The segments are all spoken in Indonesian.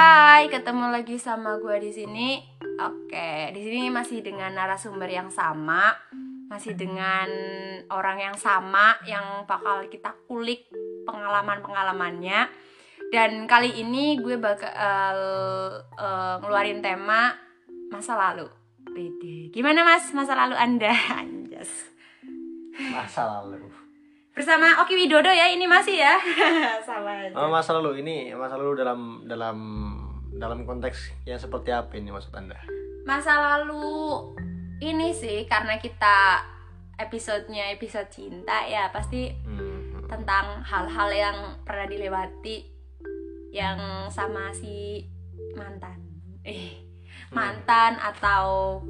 Hai, ketemu lagi sama gue di sini. Oke, di sini masih dengan narasumber yang sama, masih dengan orang yang sama yang bakal kita kulik pengalaman-pengalamannya. Dan kali ini gue bakal uh, ngeluarin tema masa lalu. Bede. Gimana Mas masa lalu Anda? Anjas. Masa lalu. Bersama Oki Widodo ya, ini masih ya. Sama aja. Oh, masa lalu ini masa lalu dalam dalam dalam konteks yang seperti apa ini maksud Anda? Masa lalu ini sih karena kita episodenya episode cinta ya pasti Hmm. tentang hal-hal yang pernah dilewati yang sama si mantan. Eh mantan atau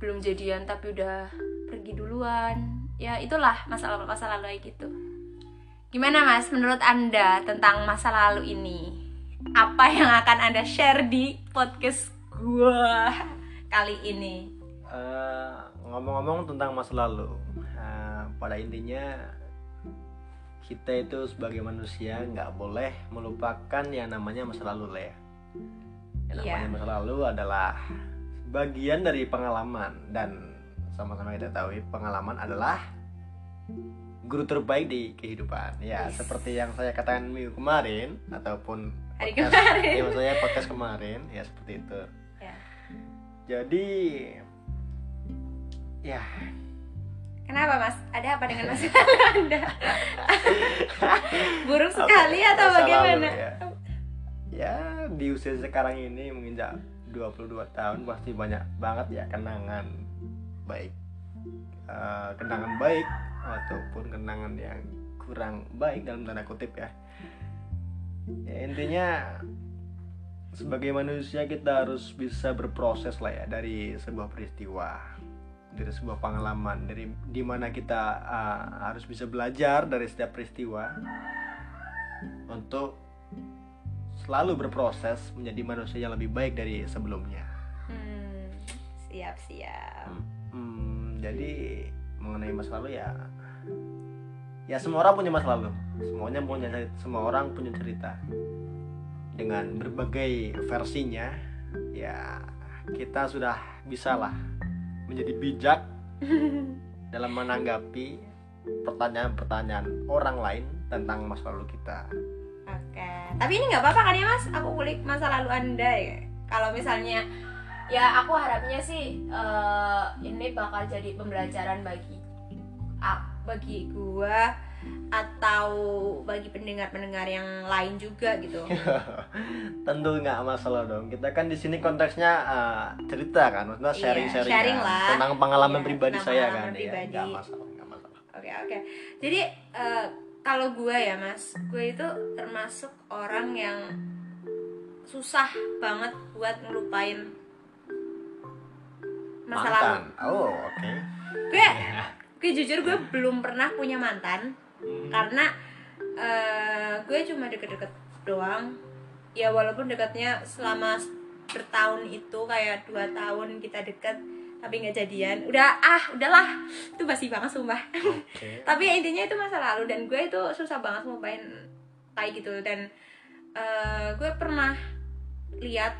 belum jadian tapi udah pergi duluan. Ya itulah masa lalu masa lalu kayak gitu. Gimana mas menurut anda tentang masa lalu ini apa yang akan anda share di podcast gua kali ini Eh, ngomong-ngomong tentang masa lalu, eh, pada intinya kita itu sebagai manusia nggak boleh melupakan yang namanya masa lalu lah ya. Yang Iya. namanya masa lalu adalah bagian dari pengalaman dan sama-sama kita tahu pengalaman adalah guru terbaik di kehidupan. Ya, Yes. seperti yang saya katakan minggu kemarin ataupun Hari podcast- kemarin. ya, maksudnya podcast kemarin ya seperti itu. Ya. Jadi ya Kenapa mas? Ada apa dengan masa lalu anda? Buruk sekali Apa atau lalu, bagaimana? ya. ya di usia sekarang ini menginjak 22 tahun pasti banyak banget ya kenangan baik Eh, kenangan baik ataupun kenangan yang kurang baik dalam tanda kutip ya ya intinya sebagai manusia kita harus bisa berproses lah ya dari sebuah peristiwa dari sebuah pengalaman dari di mana kita uh, harus bisa belajar dari setiap peristiwa untuk selalu berproses menjadi manusia yang lebih baik dari sebelumnya. Hmm, siap siap. Hmm, jadi mengenai masa lalu ya, ya semua orang punya masa lalu. Semuanya punya semua orang punya cerita dengan berbagai versinya. Ya kita sudah bisalah menjadi bijak dalam menanggapi pertanyaan-pertanyaan orang lain tentang masa lalu kita. Oke. Tapi ini nggak apa-apa kan ya mas? Aku kulik masa lalu anda ya. Kalau misalnya, ya aku harapnya sih eh, ini bakal jadi pembelajaran bagi ah, bagi gua atau bagi pendengar-pendengar yang lain juga gitu. Tentu nggak masalah dong. Kita kan di sini konteksnya uh, cerita kan, maksudnya Iya, sharing-sharing sharing kan. lah. tentang pengalaman Iya, pribadi tentang saya pengalaman kan. pribadi. Ya, nggak masalah, nggak masalah. Oke oke. Jadi eh, kalau gue ya mas, gue itu termasuk orang yang susah banget buat ngelupain masa lalu. Oh, oke. Gue, gue jujur gue belum pernah punya mantan Hmm. karena eh, gue cuma deket-deket doang. Ya walaupun dekatnya selama bertahun itu kayak dua tahun kita deket tapi nggak jadian. Udah ah udahlah itu basi banget sumpah. Oke. tapi ya intinya itu masa lalu dan gue itu susah banget ngupain kayak gitu dan eh, gue pernah lihat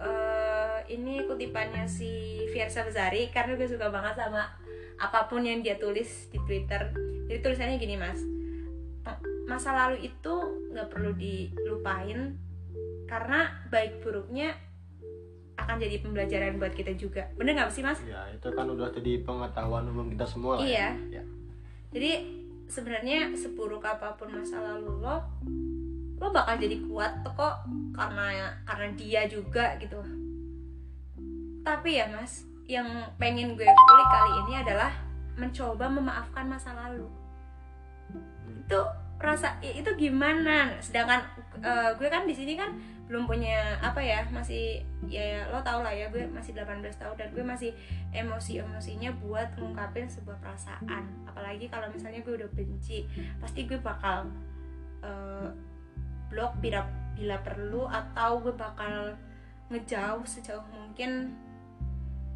eh, ini kutipannya si Fiersa Bezari karena gue suka banget sama apa pun yang dia tulis di Twitter jadi tulisannya gini mas masa lalu itu nggak perlu dilupain karena baik buruknya akan jadi pembelajaran buat kita juga bener nggak sih mas Ya, itu kan udah jadi pengetahuan umum kita semua lah. Iya. Ya. Ya. Jadi sebenarnya seburuk apa pun masa lalu lo, lo bakal jadi kuat kok karena karena dia juga gitu. Tapi ya mas, yang pengen gue kulik kali ini adalah mencoba memaafkan masa lalu. Itu rasa itu gimana? Sedangkan eh, gue kan di sini kan belum punya apa ya masih ya lo tau lah ya gue masih 18 tahun dan gue masih emosi-emosinya buat ngungkapin sebuah perasaan apalagi kalau misalnya gue udah benci pasti gue bakal eh, blok bila bila perlu atau gue bakal ngejauh sejauh mungkin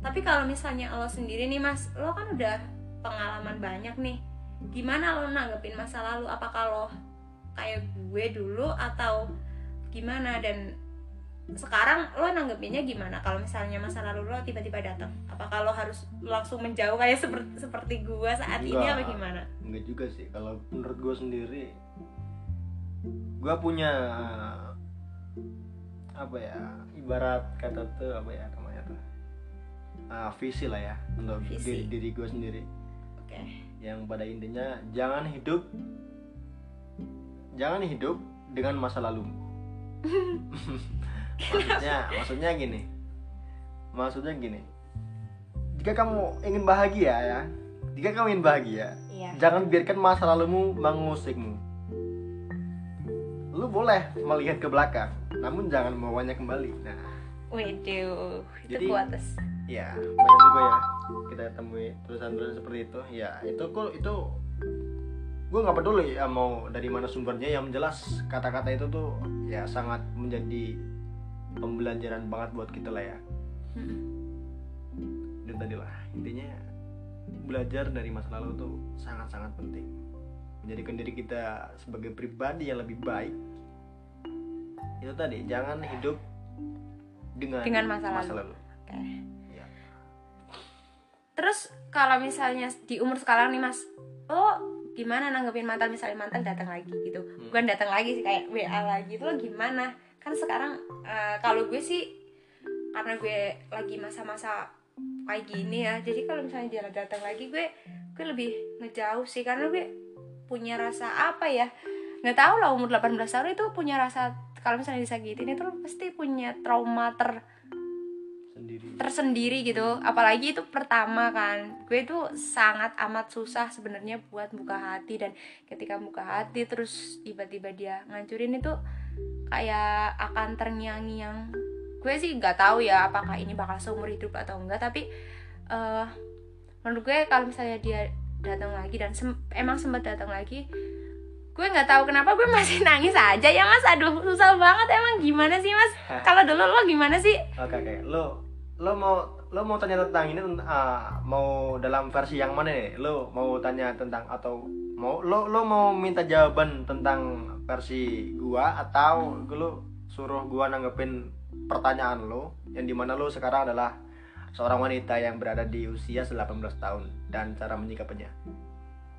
tapi kalau misalnya lo sendiri nih mas lo kan udah pengalaman banyak nih. Gimana lo nanggepin masa lalu? Apakah lo kayak gue dulu atau gimana? Dan sekarang lo nanggepinnya gimana? Kalau misalnya masa lalu lo tiba-tiba datang apakah lo harus langsung menjauh kayak seperti seperti gua saat ini Enggak. apa gimana? Enggak juga sih. Kalau menurut gue sendiri gue punya apa ya ibarat kata tuh apa ya Ah, visi lah ya untuk Visi. diri diri gue sendiri. Oke. Yang pada intinya jangan hidup jangan hidup dengan masa lalu. Maksudnya maksudnya gini. Maksudnya gini. Jika kamu ingin bahagia ya jika kamu ingin bahagia iya. jangan biarkan masa lalumu mengusikmu lu boleh melihat ke belakang namun jangan membawanya kembali. Nah. Waduh, itu Jadi- kuat. Ya banyak juga ya kita temui tulisan-tulisan seperti itu. Ya itu kok itu gue nggak peduli ya mau dari mana sumbernya. Yang jelas kata-kata itu tuh ya sangat menjadi pembelajaran banget buat kita lah ya. Dan tadi lah intinya belajar dari masa lalu tuh sangat-sangat penting. Menjadikan diri kita sebagai pribadi yang lebih baik. Itu tadi jangan hidup dengan, Dengan masa lalu. lalu. Oke. Terus kalau misalnya di umur sekarang nih Mas, lo gimana nanggepin mantan misalnya mantan datang lagi gitu? Hmm. Bukan datang lagi sih kayak WA lagi itu lo gimana? Kan sekarang eh, kalau gue sih karena gue lagi masa-masa kayak gini ya. Jadi kalau misalnya dia datang lagi gue gue lebih ngejauh sih karena gue punya rasa apa ya? nggak tahu lah umur 18 tahun itu punya rasa kalau misalnya disakitin itu pasti punya trauma ter sendiri tersendiri gitu. Apalagi itu pertama kan. Gue itu sangat amat susah sebenarnya buat buka hati. Dan ketika buka hati terus tiba-tiba dia ngancurin itu kayak akan terngiang-ngiang. Gue sih nggak tahu ya apakah ini bakal seumur hidup atau enggak. Tapi eh menurut gue kalau misalnya dia datang lagi dan sem- emang sempat datang lagi gue nggak tahu kenapa gue masih nangis aja ya mas. Aduh susah banget. Emang gimana sih mas? Kalau dulu lo gimana sih? Oke oke. Lo lo mau lo mau tanya tentang ini tentang ah, mau dalam versi yang mana nih? Lo mau tanya tentang atau mau lo lo mau minta jawaban tentang versi gua atau lo suruh gua nanggepin pertanyaan lo yang di mana lo sekarang adalah seorang wanita yang berada di usia 18 tahun dan cara menyikapinya?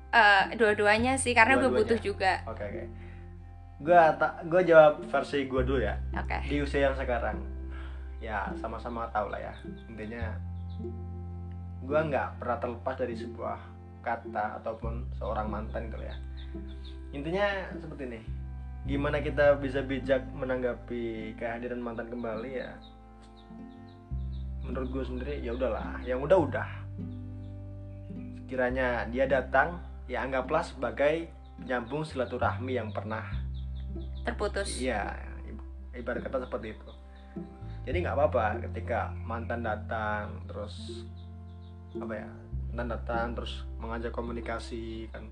Eh, dua-duanya sih karena gue Dua-duanya. butuh juga. Oke oke. Gua tak gua jawab versi gua dulu ya. Oke. Di usia yang sekarang ya sama-sama tahu lah ya. Intinya gue nggak pernah terlepas dari sebuah kata ataupun seorang mantan gitu ya. Intinya seperti ini. Gimana kita bisa bijak menanggapi kehadiran mantan kembali ya? Menurut gue sendiri ya udahlah. Yang udah udah sekiranya dia datang ya anggaplah sebagai penyambung silaturahmi yang pernah terputus. Iya, ibarat kata seperti itu. Jadi nggak apa-apa ketika mantan datang terus apa ya mantan datang terus mengajak komunikasi kan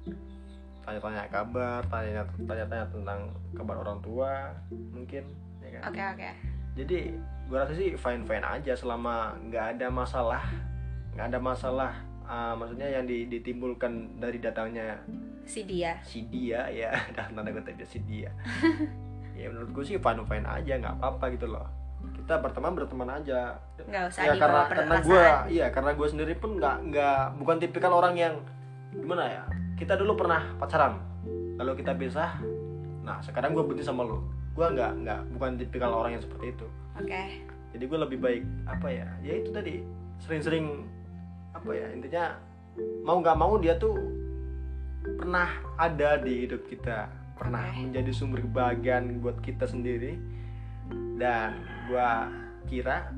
tanya-tanya kabar, tanya tanya-tanya tentang kabar orang tua mungkin ya kan. oke oke. Jadi gue rasa sih fine fine aja selama nggak ada masalah nggak ada masalah ah, maksudnya yang di- ditimbulkan dari datangnya si dia. Si dia ya. Dan tanda kutip dia si dia. Ya menurut gue sih fine fine aja nggak apa apa gitu loh kita berteman berteman aja. Nggak usah ya karena karena gue iya karena gue sendiri pun nggak nggak bukan tipikal orang yang gimana ya kita dulu pernah pacaran. Lalu kita pisah nah sekarang gue benci sama lo gue nggak nggak bukan tipikal orang yang seperti itu. Oke. Jadi gue lebih baik apa ya ya itu tadi sering-sering apa ya intinya mau nggak mau dia tuh pernah ada di hidup kita. Pernah Oke. menjadi sumber kebahagiaan buat kita sendiri dan gue kira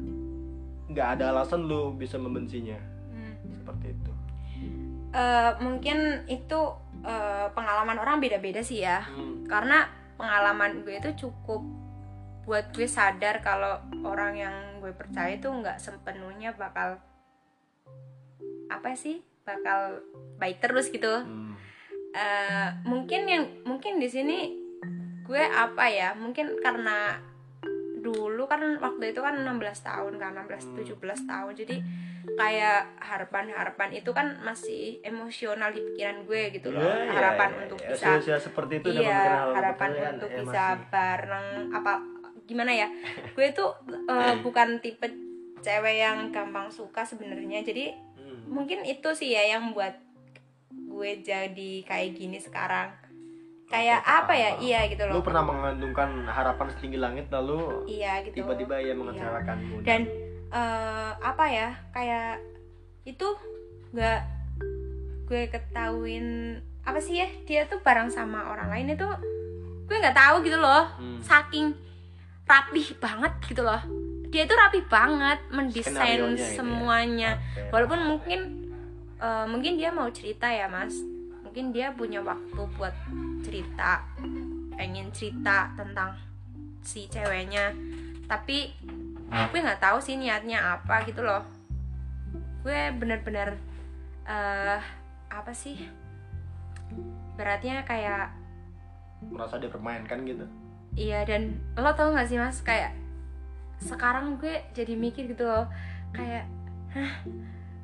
nggak ada alasan lu bisa membencinya. Hmm. seperti itu. Eh, mungkin itu eh, pengalaman orang beda-beda sih ya. Hmm, karena pengalaman gue itu cukup buat gue sadar kalau orang yang gue percaya itu nggak sepenuhnya bakal apa sih bakal baik terus gitu. Hmm, Eh, mungkin yang mungkin di sini gue apa ya? Mungkin karena dulu kan waktu itu kan 16 tahun kan 16 17 tahun jadi kayak harapan-harapan itu kan masih emosional di pikiran gue gitu loh Iya, iya, harapan iya, untuk iya. bisa Usia-usia seperti itu iya harapan kan, untuk ya bisa masih. bareng apa gimana ya gue tuh eh, bukan tipe cewek yang gampang suka sebenarnya jadi Hmm. mungkin itu sih ya yang buat gue jadi kayak gini sekarang kayak apa ya? iya gitu lu loh pernah mengandungkan harapan setinggi langit lalu iya gitu. tiba-tiba Iya. mengecewakanmu dan eh, apa ya? Kayak itu nggak gue ketahuin apa sih ya? Dia tuh bareng sama orang lain itu gue nggak tahu gitu loh. Hmm. saking rapih banget gitu loh. Dia tuh rapi banget mendesain gitu ya. semuanya. Oke. walaupun mungkin eh, mungkin dia mau cerita ya mas. Mungkin dia punya waktu buat cerita pengen cerita tentang si ceweknya. Tapi gue nggak tahu sih niatnya apa gitu loh. Gue bener-bener eh apa sih? Beratnya kayak merasa dipermainkan gitu. Iya dan lo tau gak sih mas? Kayak sekarang gue jadi mikir gitu loh. Kayak hah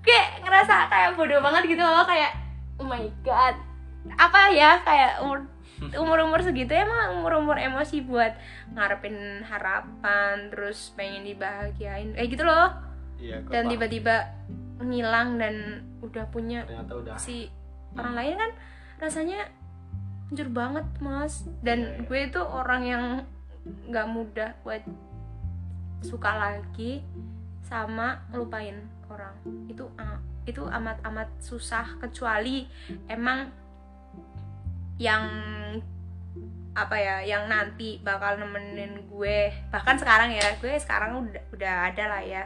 gue ngerasa kayak bodoh banget gitu loh. Kayak oh my god apa ya kayak umur umur umur segitu emang umur umur emosi buat ngarepin harapan terus pengen dibahagiain kayak gitu loh. Iya dan tiba-tiba ngilang dan udah punya udah. si orang lain kan rasanya hancur banget mas. Dan Iya, iya. gue itu orang yang nggak mudah buat suka lagi sama ngelupain orang. Itu itu amat amat susah kecuali emang yang apa ya yang nanti bakal nemenin gue. Bahkan sekarang ya gue sekarang udah udah ada lah ya.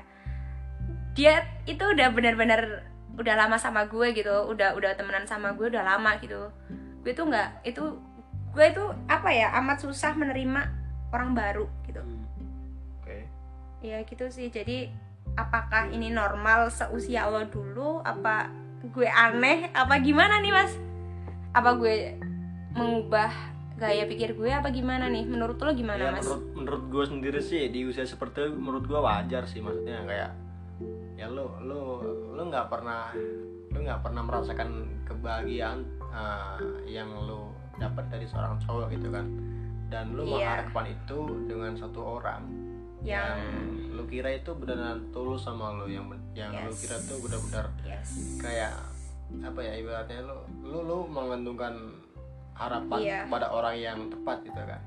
Dia itu udah bener-bener udah lama sama gue gitu udah udah temenan sama gue udah lama gitu. Gue tuh nggak itu gue itu apa ya amat susah menerima orang baru gitu. Hmm. oke. Ya gitu sih jadi apakah ini normal seusia lo dulu? Apa gue aneh? Apa gimana nih mas? Apa gue mengubah gaya pikir gue apa gimana nih menurut lo gimana ya mas menurut menurut gue sendiri sih di usia seperti itu menurut gue wajar sih maksudnya kayak ya lo lo lo nggak pernah lo nggak pernah merasakan kebahagiaan uh, yang lo dapat dari seorang cowok gitu kan dan lo Iya. mengharapkan itu dengan satu orang yang lo kira itu benar-benar tulus sama lo yang yang lo Yes. kira tuh benar-benar yes kayak apa ya ibaratnya lo lo lo mengandungkan harapan Iya. kepada orang yang tepat gitu kan.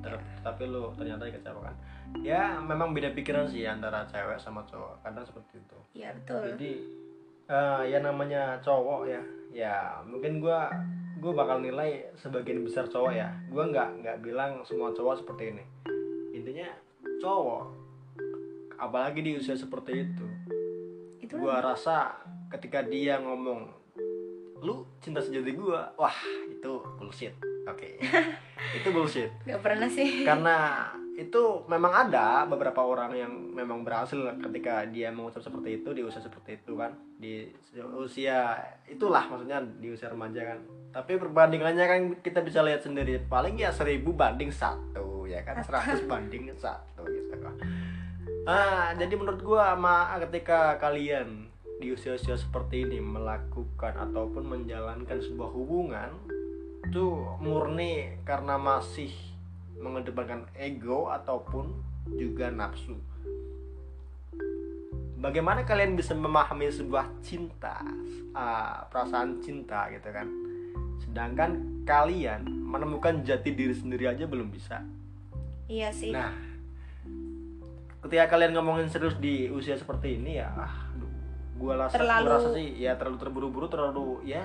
Ter- tapi lo ternyata dikecewakan ya memang beda pikiran sih antara cewek sama cowok. Kadang seperti itu. Ya betul. Jadi eh, ya namanya cowok ya. Ya mungkin gua gue bakal nilai sebagian besar cowok ya. Gua nggak nggak bilang semua cowok seperti ini. Intinya cowok apalagi di usia seperti itu itu gua rasa ketika dia ngomong lu cinta sejati gua. Wah itu bullshit. Oke. Itu bullshit. Nggak pernah sih. Karena itu memang ada beberapa orang yang memang berhasil ketika dia mengucap seperti itu di usia seperti itu kan. Di usia itulah maksudnya di usia remaja kan. Tapi perbandingannya kan kita bisa lihat sendiri. Paling ya seribu banding satu ya kan? 100 banding satu gitu kan. Ah jadi menurut gua sama ketika kalian di usia-usia seperti ini melakukan ataupun menjalankan sebuah hubungan itu murni karena masih mengedepankan ego ataupun juga nafsu. Bagaimana kalian bisa memahami sebuah cinta, ah, perasaan cinta gitu kan? Sedangkan kalian menemukan jati diri sendiri aja belum bisa. iya sih Nah, ketika kalian ngomongin serius di usia seperti ini ya, ah, gua rasa, Terlalu- gua rasa sih ya terlalu terburu-buru, terlalu ya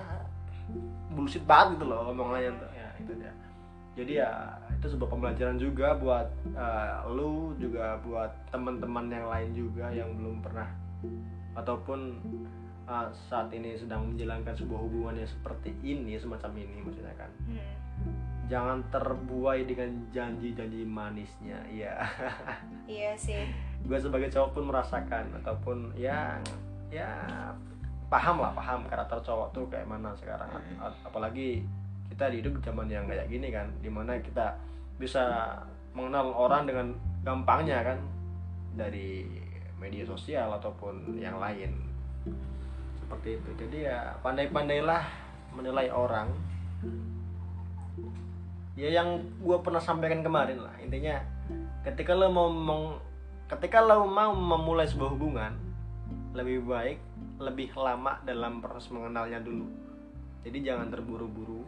bullshit banget gitu loh omongannya tuh. Ya itu dia. Jadi ya itu sebuah pembelajaran juga buat eh, lu juga buat teman-teman yang lain juga yang belum pernah ataupun eh, saat ini sedang menjalankan sebuah hubungan yang seperti ini semacam ini maksudnya kan Hmm. jangan terbuai dengan janji-janji manisnya ya iya sih gue sebagai cowok pun merasakan ataupun ya ya paham lah paham karakter cowok tuh kayak mana sekarang. A- apalagi kita hidup zaman yang kayak gini kan di mana kita bisa mengenal orang dengan gampangnya kan dari media sosial ataupun yang lain. Seperti itu. Jadi ya pandai-pandailah menilai orang. Ya yang gue pernah sampaikan kemarin lah intinya ketika lo mau meng- ketika lo mau memulai sebuah hubungan lebih baik lebih lama dalam proses mengenalnya dulu jadi jangan terburu-buru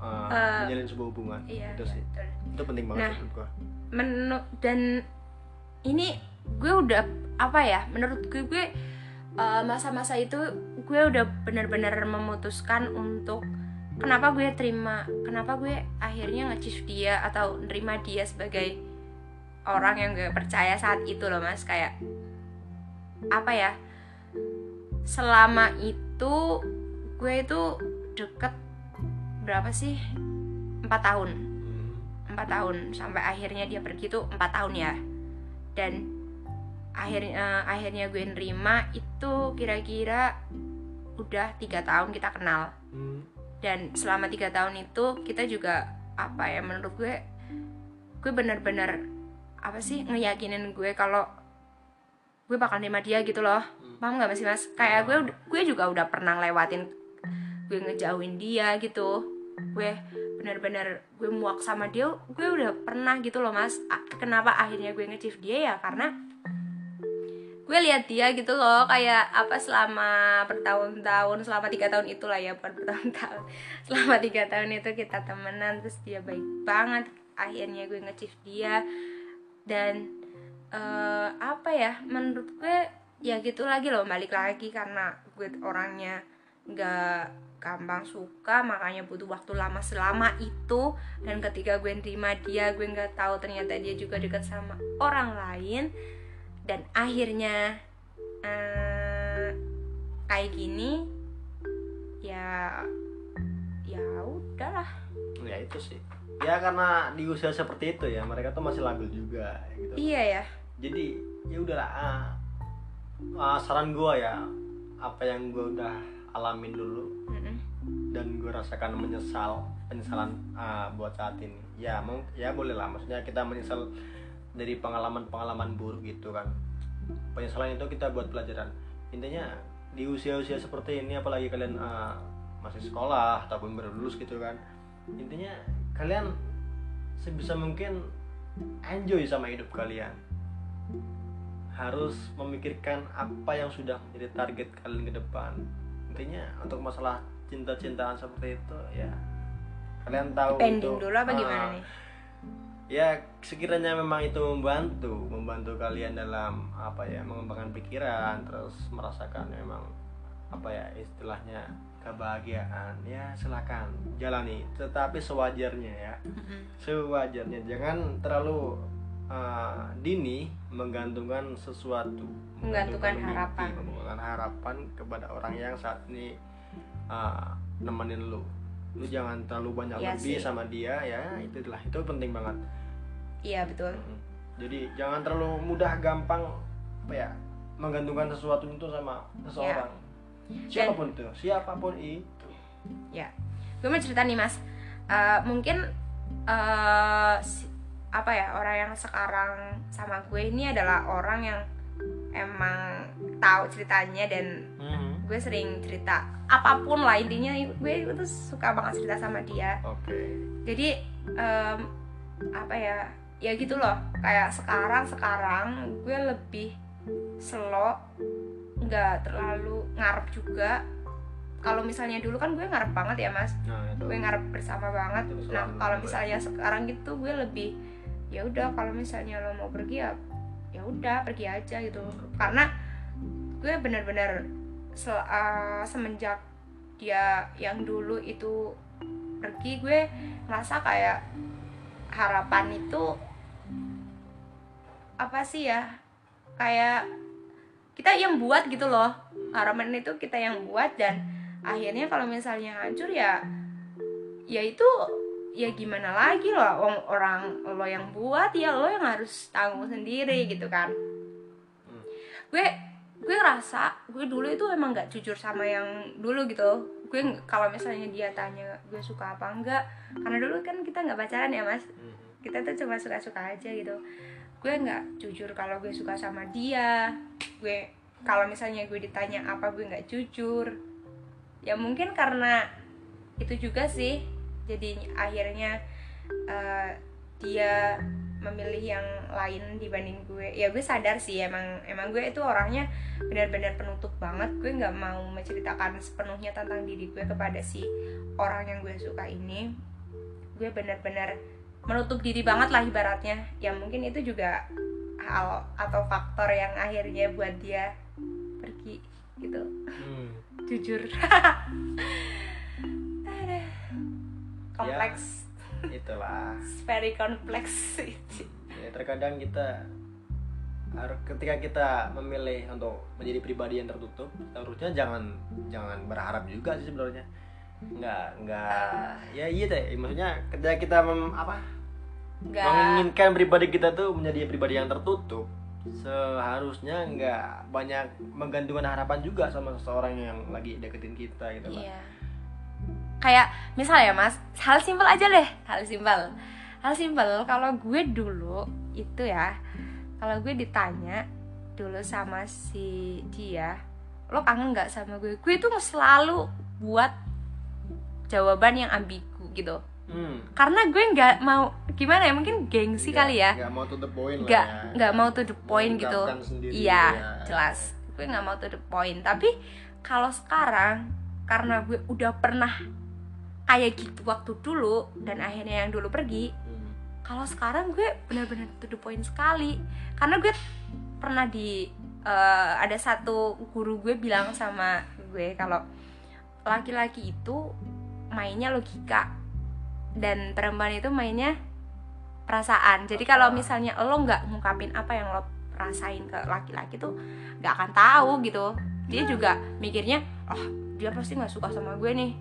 uh, Eh, menjalin sebuah hubungan iya itu iya, sih betul. itu penting banget Nah. menurut Menu- dan ini gue udah apa ya menurut gue gue uh, masa-masa itu gue udah benar-benar memutuskan untuk kenapa gue terima kenapa gue akhirnya nge dia atau nerima dia sebagai orang yang gue percaya saat itu loh mas kayak apa ya selama itu gue itu deket berapa sih? Empat tahun. Hmm. empat tahun. Sampai akhirnya dia pergi tuh empat tahun ya. Dan akhirnya eh, akhirnya gue nerima itu kira-kira udah tiga tahun kita kenal. Hmm. dan selama tiga tahun itu kita juga apa ya menurut gue gue bener-bener apa sih ngeyakinin gue kalau gue bakal nerima dia gitu loh. Paham nggak sih mas? Kayak gue gue juga udah pernah lewatin gue ngejauhin dia gitu. Gue bener-bener gue muak sama dia gue udah pernah gitu loh mas. Kenapa akhirnya gue ngecif dia ya? Karena gue lihat dia gitu loh kayak apa selama bertahun-tahun selama tiga tahun itulah ya bukan bertahun-tahun. Selama tiga tahun itu kita temenan terus dia baik banget. Akhirnya gue ngecif dia. Dan eh, apa ya menurut gue ya gitu lagi loh balik lagi karena gue orangnya nggak gampang suka makanya butuh waktu lama selama itu. Dan ketika gue terima dia gue nggak tahu ternyata dia juga dekat sama orang lain. Dan akhirnya eh, kayak gini ya ya udahlah. Ya itu sih. Ya karena di usia seperti itu ya mereka tuh masih labil juga gitu. Iya ya jadi ya udahlah ah, ah, saran gua ya apa yang gua udah alamin dulu Mm-mm. dan gue rasakan menyesal penyesalan ah, buat saat ini. Ya mau ya boleh lah maksudnya kita menyesal dari pengalaman-pengalaman buruk gitu kan. Penyesalan itu kita buat pelajaran. Intinya di usia-usia seperti ini apalagi kalian ah, masih sekolah ataupun baru lulus gitu kan intinya kalian sebisa mungkin enjoy sama hidup kalian harus memikirkan apa yang sudah menjadi target kalian ke depan. Intinya untuk masalah cinta-cintaan seperti itu ya kalian tahu pending itu, dulu apa gimana nih? Ya sekiranya memang itu membantu membantu kalian dalam apa ya mengembangkan pikiran terus merasakan memang apa ya istilahnya kebahagiaan ya silakan jalani. Tetapi sewajarnya ya sewajarnya. Jangan terlalu uh, dini menggantungkan sesuatu Menggantungkan harapan. menggantungkan harapan kepada orang yang saat ini uh, nemenin lu. Lu jangan terlalu banyak Iya lebih sih. sama dia ya itulah itu penting banget. Iya betul. Jadi jangan terlalu mudah gampang apa ya menggantungkan sesuatu itu sama seseorang. Iya. siapa pun itu siapa pun itu. Ya gue mau cerita nih mas. Eh, mungkin eh, si- apa ya orang yang sekarang sama gue ini adalah orang yang emang tahu ceritanya dan Mhm. gue sering cerita apa pun lah intinya gue itu suka banget cerita sama dia. Oke. Jadi em, apa ya ya gitu loh. Kayak sekarang sekarang gue lebih slow nggak terlalu ngarep juga. Kalau misalnya dulu kan gue ngarep banget ya mas. Nah itu. Gue ngarep bersama banget. Itu nah kalau gue. misalnya sekarang gitu gue lebih ya udah kalau misalnya lo mau pergi ya ya udah pergi aja gitu. Karena gue bener-bener se- eh, semenjak dia yang dulu itu pergi gue ngerasa kayak harapan itu apa sih ya? Kayak kita yang buat gitu loh. Harapan itu kita yang buat dan akhirnya kalau misalnya hancur ya ya itu ya gimana lagi loh orang lo yang buat ya lo yang harus tanggung sendiri gitu kan. Gue gue ngerasa gue dulu itu emang nggak jujur sama yang dulu gitu. Gue kalau misalnya dia tanya gue suka apa enggak karena dulu kan kita nggak pacaran ya mas. Kita tuh cuma suka-suka aja gitu. Gue nggak jujur kalau gue suka sama dia. Gue kalau misalnya gue ditanya apa gue nggak jujur ya mungkin karena itu juga sih jadi akhirnya eh, dia memilih yang lain dibanding gue. Ya gue sadar sih emang emang gue itu orangnya benar-benar penutup banget. Gue nggak mau menceritakan sepenuhnya tentang diri gue kepada si orang yang gue suka ini. Gue benar-benar menutup diri banget lah ibaratnya. Ya mungkin itu juga hal atau faktor yang akhirnya buat dia pergi gitu. Hmm. jujur Kompleks. Itulah. Very kompleks ya, terkadang kita harus ketika kita memilih untuk menjadi pribadi yang tertutup harusnya jangan jangan berharap juga sih sebenarnya. Nggak nggak ya iya deh. Maksudnya ketika kita mem, apa? Nggak. Menginginkan pribadi kita tuh menjadi pribadi yang tertutup seharusnya nggak banyak menggantungkan harapan juga sama seseorang yang lagi deketin kita gitu iya kayak misal ya mas hal simpel aja deh hal simpel. Hal simpel kalau gue dulu itu ya kalau gue ditanya dulu sama si dia lo kangen nggak sama gue? Gue tuh selalu buat jawaban yang ambigu gitu. Hmm. karena gue nggak mau gimana ya mungkin gengsi Nggak- kali ya. nggak mau to the point lah nggak ya. nggak mau to the point gitu. Iya ya. jelas. Gue nggak mau to the point. Tapi kalau sekarang karena gue udah pernah kayak gitu waktu dulu dan akhirnya yang dulu pergi Hmm. kalau sekarang gue benar-benar to the point sekali. Karena gue pernah di eh, ada satu guru gue bilang sama gue kalau laki-laki itu mainnya logika dan perempuan itu mainnya perasaan. Jadi kalau misalnya lo nggak ngungkapin apa yang lo rasain ke laki-laki tuh nggak akan tahu gitu. Dia juga mikirnya oh dia pasti nggak suka sama gue nih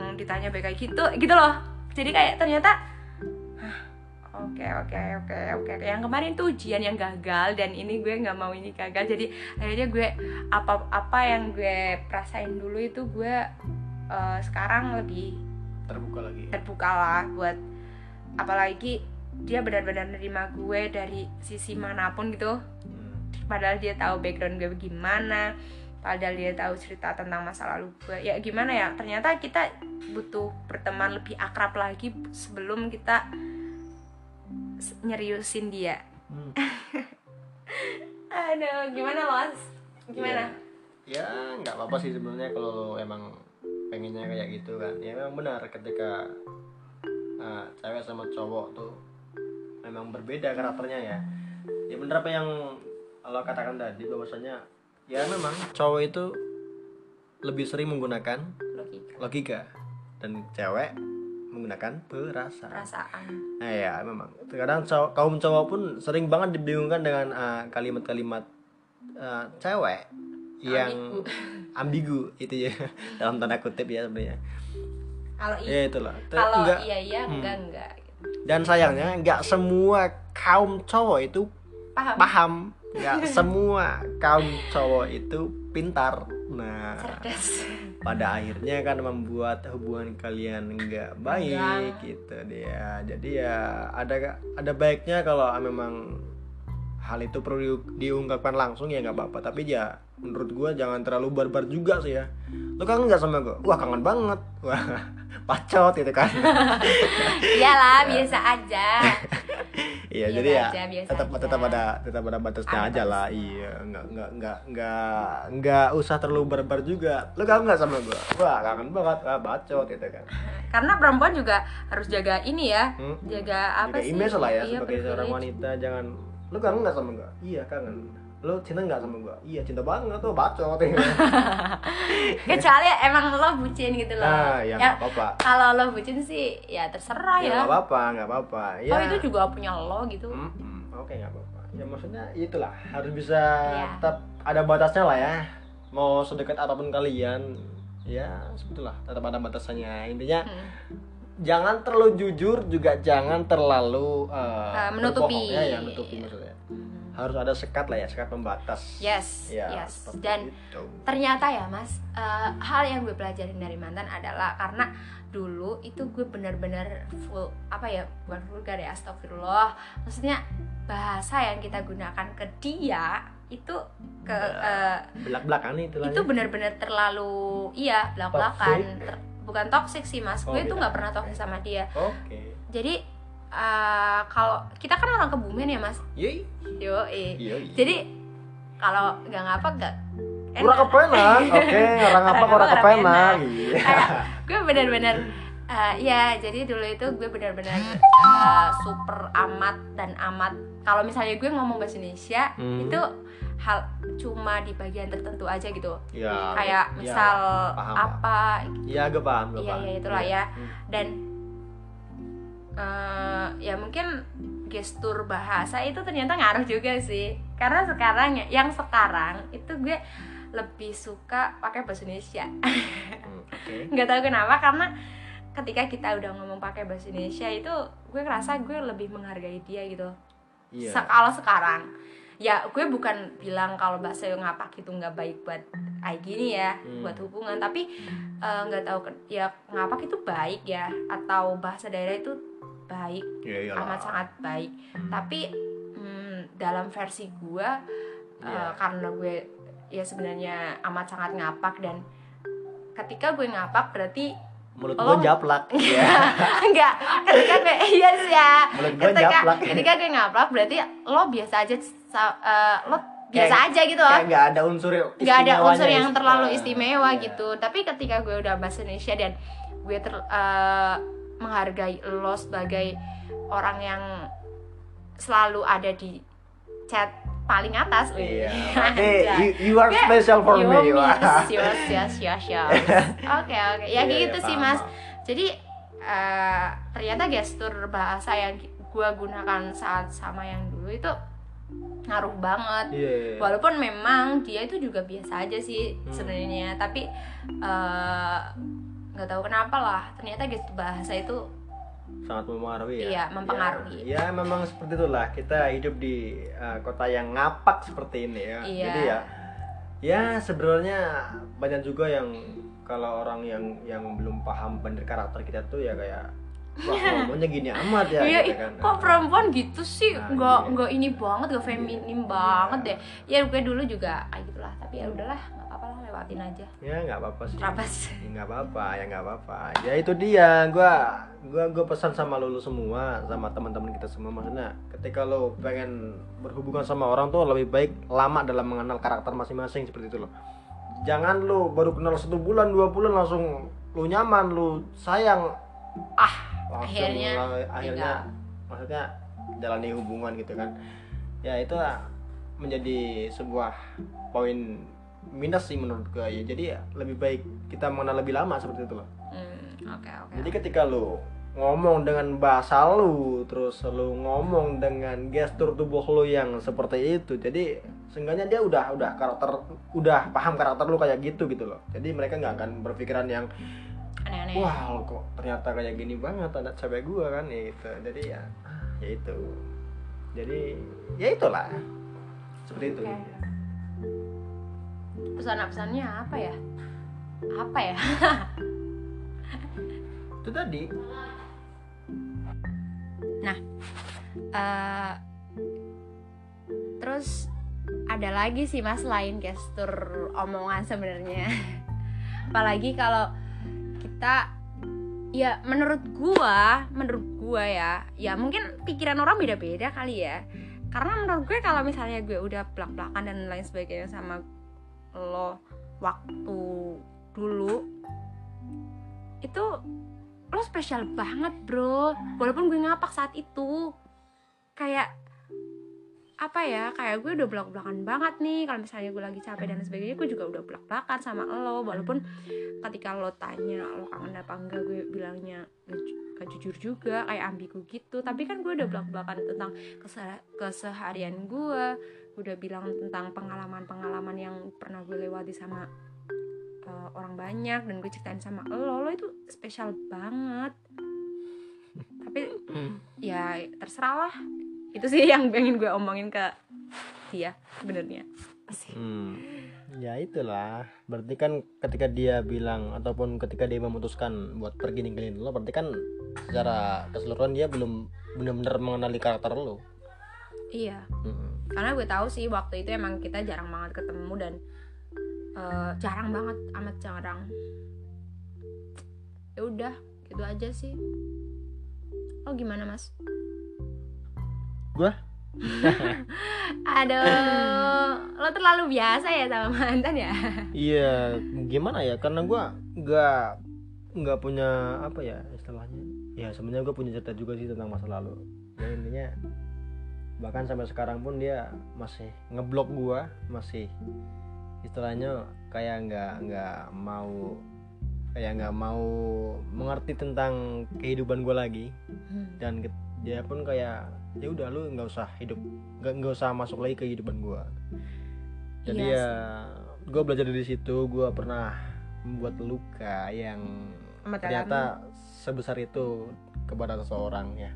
Hmm. Ditanya baik kayak gitu gitu loh jadi kayak ternyata "Hah, oke oke oke oke yang kemarin tuh ujian yang gagal dan ini gue nggak mau ini gagal jadi akhirnya gue apa apa yang gue rasain dulu itu gue eh, sekarang lebih terbuka lagi terbuka lah buat apalagi dia benar-benar nerima gue dari sisi mana pun gitu Hmm. padahal dia tahu background gue gimana padahal dia tahu cerita tentang masa lalu gue ya gimana ya? Ternyata kita butuh berteman lebih akrab lagi sebelum kita nyeriusin dia. Hmm. aduh gimana mas? Gimana? Ya nggak apa-apa sih sebenarnya kalau emang pengennya kayak gitu kan. Ya memang benar ketika uh, cewek sama cowok tuh memang berbeda karakternya ya. Ya benar apa yang lo katakan tadi bahwasanya ya memang. Cowok itu lebih sering menggunakan logika. logika. Dan cewek menggunakan perasaan. Perasaan. Nah ya memang. Terkadang cow- kaum cowok pun sering banget dibingungkan dengan uh, kalimat-kalimat uh, cewek yang ambigu. itu ya. Dalam tanda kutip ya sebenarnya. Kalau i- ya itulah. Kalau enggak. iya iya Hmm. enggak enggak. Dan sayangnya nggak semua kaum cowok itu paham. paham nggak semua kaum cowok itu pintar. Nah cerdas. pada akhirnya kan membuat hubungan kalian nggak baik Renggang. gitu dia. Jadi ya ada ada baiknya kalau memang hal itu perlu di- diungkapkan langsung ya nggak apa-apa. Tapi ya menurut gua jangan terlalu barbar juga sih ya. Lo kangen nggak sama gua? Wah kangen banget. Wah pacot gitu kan. Iyalah biasa aja iya Biasa jadi ya aja, biasa tetap aja. tetap ada tetap ada batasnya aja lah. iya nggak nggak nggak nggak nggak usah terlalu barbar juga. Lo kangen nggak sama gua? Wah kangen banget. Wah bacot gitu kan. Karena perempuan juga harus jaga ini ya. Hmm. jaga apa Jaga sih? image lah ya Iya, sebagai seorang privilege. wanita. Jangan lu kangen nggak sama gua? Iya kangen lu cinta nggak sama gua? Iya cinta banget tuh bacot. Kecuali emang lo bucin gitu loh. Ah ya ya apa-apa. kalau lo bucin sih ya terserah ya ya, nggak apa-apa nggak apa-apa. Ya. Oh itu juga punya lo gitu. Hmm, hmm, oke nggak apa-apa. Ya maksudnya itulah harus bisa Iya. tetap ada batasnya lah ya. Mau sedekat apa pun kalian ya sebetulnya tetap ada batasannya. Intinya Hmm. jangan terlalu jujur juga jangan terlalu eh, Eh, menutupi. ya, ya menutupi maksudnya harus ada sekat lah ya sekat pembatas yes Ya, yes dan itu. ternyata ya mas eh, hal yang gue pelajarin dari mantan adalah karena dulu itu gue bener-bener full apa ya bukan vulgar ya astagfirullah maksudnya bahasa yang kita gunakan ke dia itu ke eh, belak-belakan nih itulah itu ya. benar-benar terlalu iya belak-belakan Toxic. Ter- bukan toxic sih mas Oh, gue itu beda. nggak pernah toxic sama dia oke jadi eh, kalau kita kan orang kebumen ya mas Yoi. yo. Yoi. jadi kalau nggak ngapak nggak Kurang kepenak. Oke, orang apa Orang kurang apa, orang kepenak. enak. Iya. kayak gue benar-benar eh, ya jadi dulu itu gue benar-benar eh, super amat dan amat kalau misalnya gue ngomong bahasa Indonesia Hmm. itu hal cuma di bagian tertentu aja gitu Ya. kayak ya, misal paham, apa Iya, gue paham, gue Iya, paham. iya, itulah ya. Hmm. dan eh, ya mungkin gestur bahasa itu ternyata ngaruh juga sih. Karena sekarang ya yang sekarang itu gue lebih suka pakai bahasa Indonesia. Hmm, nggak tahu kenapa karena ketika kita udah ngomong pakai bahasa Indonesia itu gue ngerasa gue lebih menghargai dia gitu. Iya. Se- kalau sekarang. Ya gue bukan bilang kalau bahasa yang ngapak itu nggak baik buat kayak gini ya Hmm. buat hubungan. Tapi eh, nggak tahu ken- ya ngapak itu baik ya atau bahasa daerah itu baik Iya, iyalah. amat sangat baik tapi hmm, dalam versi gue eh, Iya. karena gue ya sebenarnya amat sangat ngapak dan ketika gue ngapak berarti Mulut Oh. gue japlak. Iya. enggak ketika gue iya sih ya Mulut gue ketika japlak. ketika gue ngaplak berarti lo biasa aja eh, lo biasa Kayak- aja gitu loh Kayak nggak ada unsur nggak ada unsur yang is- terlalu Nah, istimewa iya. gitu tapi ketika gue udah bahasa Indonesia dan gue ter eh, menghargai lo sebagai orang yang selalu ada di chat paling atas Iya. Oke, Anjay. you, you are Gue- special for Yo, me. Miss, yes, yes, yes, yes. Oke, oke. Ya Iya, gitu iya, sih, paham, Mas. paham. Jadi eh, ternyata gestur bahasa yang gue gunakan saat sama yang dulu itu ngaruh banget. Iya. Walaupun memang dia itu juga biasa aja sih Hmm. sebenarnya, tapi eh, nggak tahu kenapa lah. Ternyata gestur bahasa itu sangat mempengaruhi ya. Iya, mempengaruhi. Ya, ya, memang seperti itulah kita hidup di uh, kota yang ngapak seperti ini ya. Iya. Jadi ya ya sebenarnya banyak juga yang kalau orang yang yang belum paham bener karakter kita tuh ya kayak wah ngomongnya gini amat ya Iya, gitu kan. kok perempuan gitu sih? Nah, Nggak iya. nggak ini banget, nggak feminim Iya. banget deh. Ya gue dulu juga kayak gitulah, tapi ya udahlah, lewatin aja. Ya nggak apa-apa sih. Terabas. Ya, nggak apa-apa ya nggak apa-apa ya itu dia gua gua gua pesan sama lulu semua sama teman-teman kita semua maksudnya ketika lo pengen berhubungan sama orang tuh lebih baik lama dalam mengenal karakter masing-masing seperti itu loh jangan lo baru kenal satu bulan dua bulan langsung lo nyaman lo sayang ah langsung Akhirnya akhirnya tinggal. maksudnya jalani hubungan gitu kan ya itu menjadi sebuah poin minus sih menurut gue ya. Jadi ya lebih baik kita mengenal lebih lama seperti itu loh Hmm, oke oke. jadi ketika lu ngomong dengan bahasa lu terus lu ngomong dengan gestur tubuh lu yang seperti itu jadi seenggaknya dia udah udah karakter udah paham karakter lu kayak gitu gitu loh. Jadi mereka nggak akan berpikiran yang Aneh-aneh. wah lu kok ternyata kayak gini banget ada cewek gua kan ya gitu. Jadi ya ya itu. Jadi ya itulah. Seperti itu. Oke. Pesan-pesannya apa ya? Apa ya? itu tadi Eh, terus ada lagi sih mas lain gestur omongan sebenarnya apalagi kalau kita ya menurut gua menurut gua ya ya mungkin pikiran orang beda-beda kali ya karena menurut gue kalau misalnya gue udah belak-belakan dan lain sebagainya sama lo waktu dulu itu lo spesial banget bro. Walaupun gue ngapak saat itu. Kayak apa ya kayak gue udah belak-belakan banget nih. Kalau misalnya gue lagi capek dan sebagainya gue juga udah belak-belakan sama lo. Walaupun ketika lo tanya lo kangen apa enggak gue bilangnya gak, ju- gak jujur juga kayak ambigu gitu. Tapi kan gue udah belak-belakan tentang kese- keseharian gue udah bilang tentang pengalaman-pengalaman yang pernah gue lewati sama uh, orang banyak dan gue ceritain sama lo lo itu spesial banget tapi ya terserah lah itu sih yang pengen gue omongin ke dia sebenarnya. Hmm, ya itulah. Berarti kan ketika dia bilang ataupun ketika dia memutuskan buat pergi ninggalin lo, berarti kan secara keseluruhan dia belum benar-benar mengenali karakter lo. Iya. Hmm. karena gue tahu sih waktu itu emang kita jarang banget ketemu dan eh, jarang banget amat jarang. Ya udah gitu aja sih. Oh gimana mas? Gue aduh lo terlalu biasa ya sama mantan ya? Iya gimana ya? Karena gue nggak nggak punya apa ya istilahnya? Ya sebenarnya gue punya cerita juga sih tentang masa lalu. Ya intinya bahkan sampai sekarang pun dia masih ngeblok gue masih istilahnya kayak nggak nggak mau kayak nggak mau mengerti tentang kehidupan gue lagi. Dan ke- dia pun kayak ya udah lu nggak usah hidup nggak nggak usah masuk lagi ke kehidupan gue jadi Iya ya gue belajar dari situ gue pernah membuat luka yang Amat ternyata sebesar itu kepada seseorang ya.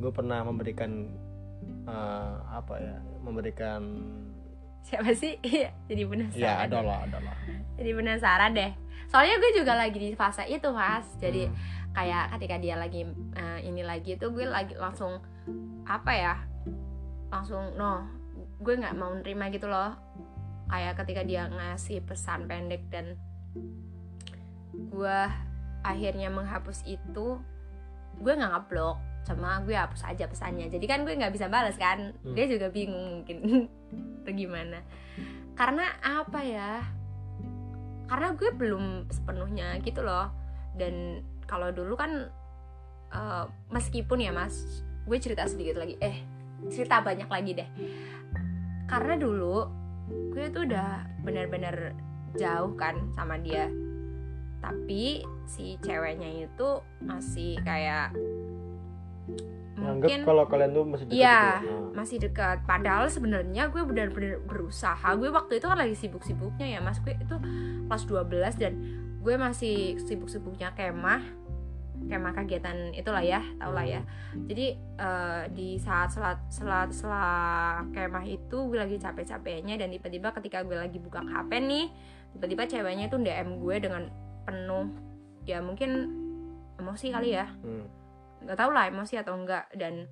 Gue pernah memberikan eh, apa ya memberikan siapa sih? Iya, jadi ya penasaran adalah adalah jadi penasaran deh. Soalnya gue juga lagi di fase itu mas. Jadi Hmm. kayak ketika dia lagi eh, ini lagi itu gue lagi langsung apa ya langsung no gue nggak mau nerima gitu loh. Kayak ketika dia ngasih pesan pendek dan gue akhirnya menghapus itu gue nggak ngeblok cuma gue hapus aja pesannya. Jadi kan gue nggak bisa balas kan. Hmm. dia juga bingung mungkin. Atau gimana. Karena apa ya? Karena gue belum sepenuhnya gitu loh. Dan kalau dulu kan eh, meskipun ya mas gue cerita sedikit lagi. Eh cerita banyak lagi deh. Karena dulu gue tuh udah benar-benar jauh kan sama dia. Tapi si ceweknya itu masih kayak mungkin kalau kalian tuh masih dekat Iya, gitu ya. Nah. masih dekat. Padahal sebenarnya gue benar-benar berusaha. Gue waktu itu kan lagi sibuk-sibuknya ya, Mas. Gue itu kelas 12 dan gue masih sibuk-sibuknya kemah. Kemah kegiatan itulah ya, tau lah ya. Jadi eh, di saat selat selat setelah kemah itu gue lagi capek-capeknya dan tiba-tiba ketika gue lagi buka HP nih, tiba-tiba ceweknya itu DM gue dengan penuh ya mungkin emosi kali ya Hmm. Nggak tahu lah emosi atau enggak. Dan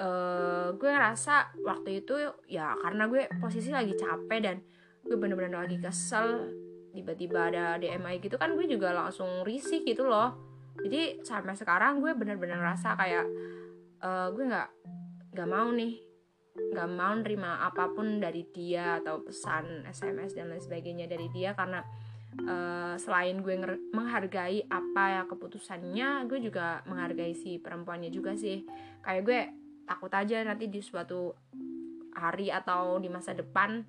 eh gue ngerasa waktu itu ya karena gue posisi lagi capek dan gue bener-bener lagi kesel tiba-tiba ada DMI gitu kan gue juga langsung risih gitu loh. Jadi sampai sekarang gue bener-bener ngerasa kayak eh gue nggak nggak mau nih nggak mau nerima apa pun dari dia atau pesan SMS dan lain sebagainya dari dia karena eh, selain gue menghargai apa ya keputusannya gue juga menghargai si perempuannya juga sih. Kayak gue takut aja nanti di suatu hari atau di masa depan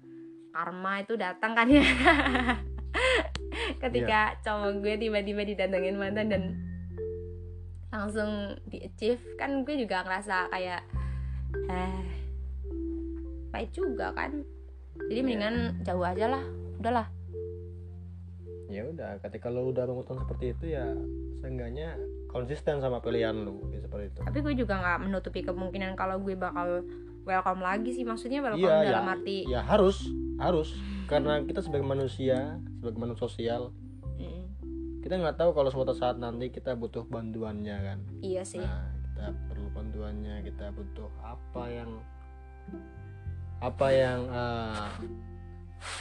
karma itu datang kan ya. Ketika cowok gue tiba-tiba didatengin mantan dan langsung di achieve kan gue juga ngerasa kayak eh baik juga kan. Jadi Iya. mendingan jauh aja lah udahlah ya udah ketika lo udah memutuskan seperti itu ya seenggaknya konsisten sama pilihan lu ya, seperti itu. Tapi gue juga nggak menutupi kemungkinan kalau gue bakal welcome lagi sih maksudnya welcome Iya, dalam ya. arti ya harus harus. Karena kita sebagai manusia sebagai manusia sosial Mm, kita nggak tahu kalau suatu saat nanti kita butuh bantuannya kan? Iya sih. Nah kita perlu bantuannya kita butuh apa yang apa yang eh,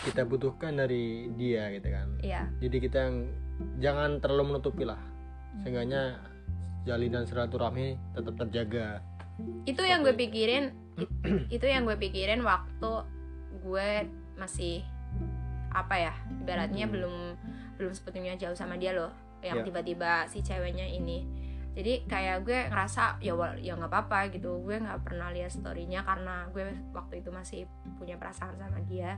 kita butuhkan dari dia gitu kan. Iya. Jadi kita yang jangan terlalu menutupi lah. Seenggaknya jalinan silaturahmi tetap terjaga. Itu yang gue pikirin itu yang gue pikirin waktu gue masih apa ya ibaratnya Hmm. belum belum sepenuhnya jauh sama dia loh yang Ya. tiba-tiba si ceweknya ini. Jadi kayak gue ngerasa ya wal- ya nggak apa-apa gitu gue nggak pernah lihat storynya karena gue waktu itu masih punya perasaan sama dia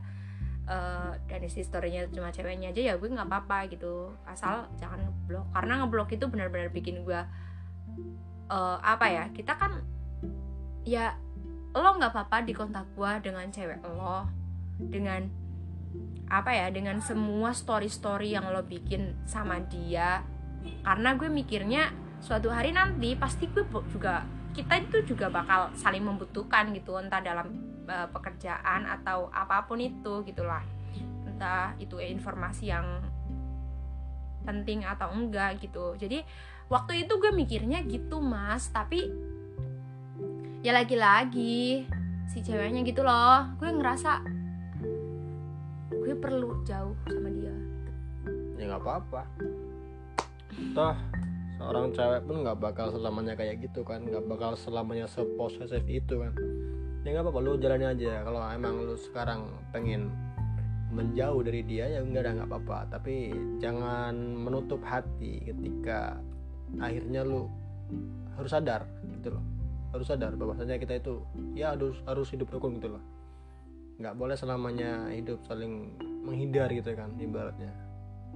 Eh, dan isi storynya cuma ceweknya aja ya gue nggak apa-apa gitu. Asal jangan ngeblok. Karena ngeblok itu benar-benar bikin gue eh, apa ya kita kan ya lo nggak apa-apa di kontak gue dengan cewek lo dengan apa ya dengan semua story story yang lo bikin sama dia. Karena gue mikirnya suatu hari nanti pasti gue juga kita itu juga bakal saling membutuhkan gitu entah dalam eh, pekerjaan atau apa pun itu gitulah entah itu informasi yang penting atau enggak gitu. Jadi waktu itu gue mikirnya gitu mas. Tapi ya lagi-lagi si ceweknya gitu loh. Gue ngerasa gue perlu jauh sama dia. Ya nggak apa-apa. Toh seorang cewek pun nggak bakal selamanya kayak gitu kan. Nggak bakal selamanya seposesif itu kan ya nggak apa-apa lu jalani aja. Kalau emang lu sekarang pengen menjauh dari dia ya enggak ada nggak apa-apa. Tapi jangan menutup hati ketika akhirnya lu harus sadar gitu loh. Harus sadar bahwasanya kita itu ya harus harus hidup rukun gitu loh. Nggak boleh selamanya hidup saling menghindar gitu kan ibaratnya.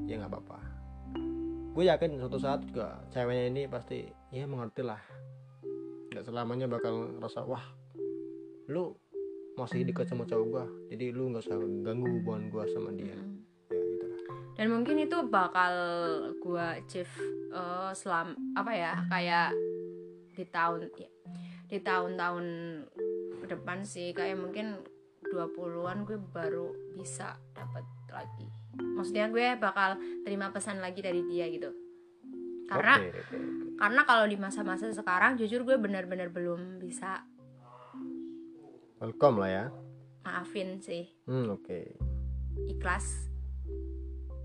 Ya nggak apa-apa. Gue yakin suatu saat juga ceweknya ini pasti ya mengerti lah. Nggak selamanya bakal ngerasa wah lu masih dekat sama cowok gue jadi lu nggak usah ganggu hubungan gue sama dia. Ya gitu lah. Dan mungkin itu bakal gua achieve eh, selam apa ya kayak di tahun ya, di tahun-tahun ke depan sih kayak mungkin 20-an gue baru bisa dapat lagi. Maksudnya gue bakal terima pesan lagi dari dia gitu. Karena oke. karena kalau di masa-masa sekarang jujur gue benar-benar belum bisa welcome lah ya. Maafin sih. Hmm oke. Ikhlas.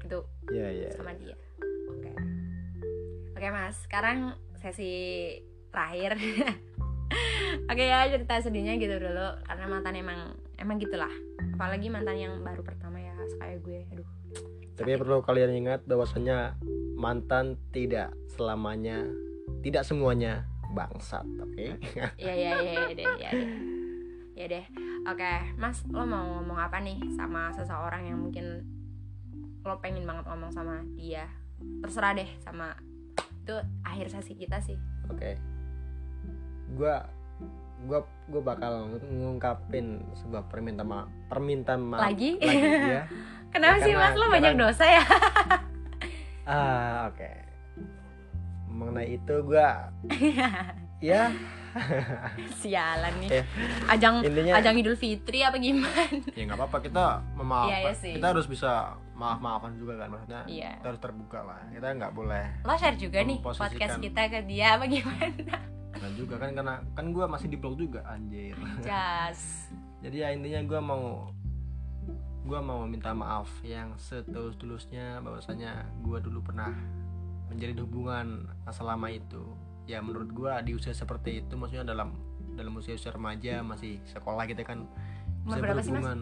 Gitu ya ya sama dia. Oke. Oke mas. Sekarang sesi terakhir. Oke ya cerita sedihnya gitu dulu. Karena mantan emang emang gitulah. Apalagi mantan yang baru pertama ya kayak gue. Aduh. Tapi perlu kalian ingat bahwasanya mantan tidak selamanya, tidak semuanya bangsat, oke? Iya iya iya iya deh iya. deh ya deh oke mas lo mau ngomong apa nih sama seseorang yang mungkin lo pengen banget ngomong sama dia terserah deh sama itu akhir sesi kita sih Oke. Gua gua gua bakal ngungkapin sebuah permintaan maaf, permintaan maaf Lagi? ya. kenapa Ya, sih mas lo banyak dosa ya Ah, oke. Mengenai itu gua ya sialan nih Ya. ajang intinya ajang idul fitri apa gimana ya nggak apa-apa kita memaafkan. Iya, iya sih. kita harus bisa maaf-maafan juga kan maksudnya. Iya. Kita harus terbuka lah. Kita nggak boleh lo share juga nih podcast kita ke dia apa gimana dan juga kan karena kan gua masih di blog juga anjir. jas jadi ya intinya gue mau gue mau minta maaf yang setulus-tulusnya bahwasanya gue dulu pernah menjalin hubungan selama itu ya menurut gue di usia seperti itu maksudnya dalam dalam usia usia remaja masih sekolah kita kan Umur bisa berapa sih, Mas? berhubungan.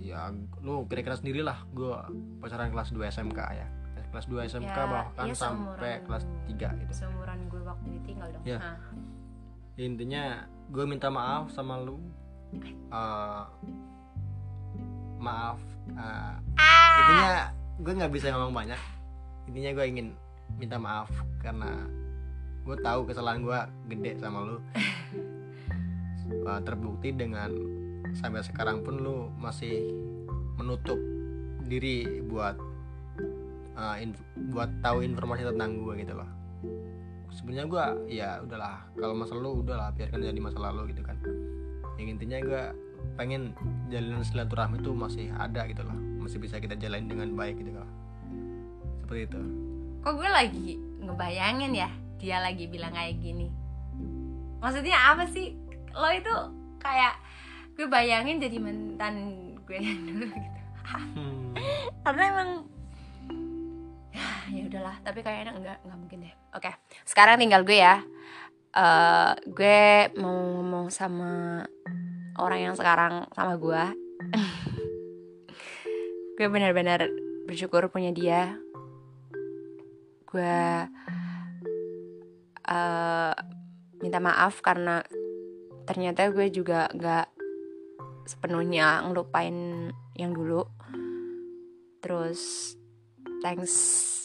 Ya lu kira-kira sendiri lah gue pacaran kelas 2 SMK ya. Kelas 2 SMK Ya, bahkan ya sampai kelas 3 gitu. Seumuran gue waktu ditinggal dong. Ya. Nah, intinya gue minta maaf sama lu Eh, maaf eh, intinya gue nggak bisa ngomong banyak. Intinya gue ingin minta maaf karena gue tahu kesalahan gue gede sama lu. Terbukti dengan sampai sekarang pun lu masih menutup diri buat inf- buat tahu informasi tentang gue gitu loh. Sebenarnya gue ya udahlah kalau masa lalu udahlah biarkan jadi masa lalu gitu kan. Yang intinya gue pengen jalinan silaturahmi itu masih ada gitu loh. Masih bisa kita jalani dengan baik gitu loh. Seperti itu. Kok gue lagi ngebayangin ya dia lagi bilang kayak gini. Maksudnya apa sih? Lo itu kayak gue bayangin jadi mantan gue yang dulu gitu. Hmm, karena emang ya udahlah. Tapi kayaknya enggak enggak mungkin deh. Oke sekarang tinggal gue ya. Eh gue mau ngomong sama orang yang sekarang sama gue. Gue benar-benar bersyukur punya dia. Gue eh minta maaf karena ternyata gue juga nggak sepenuhnya ngelupain yang dulu. Terus thanks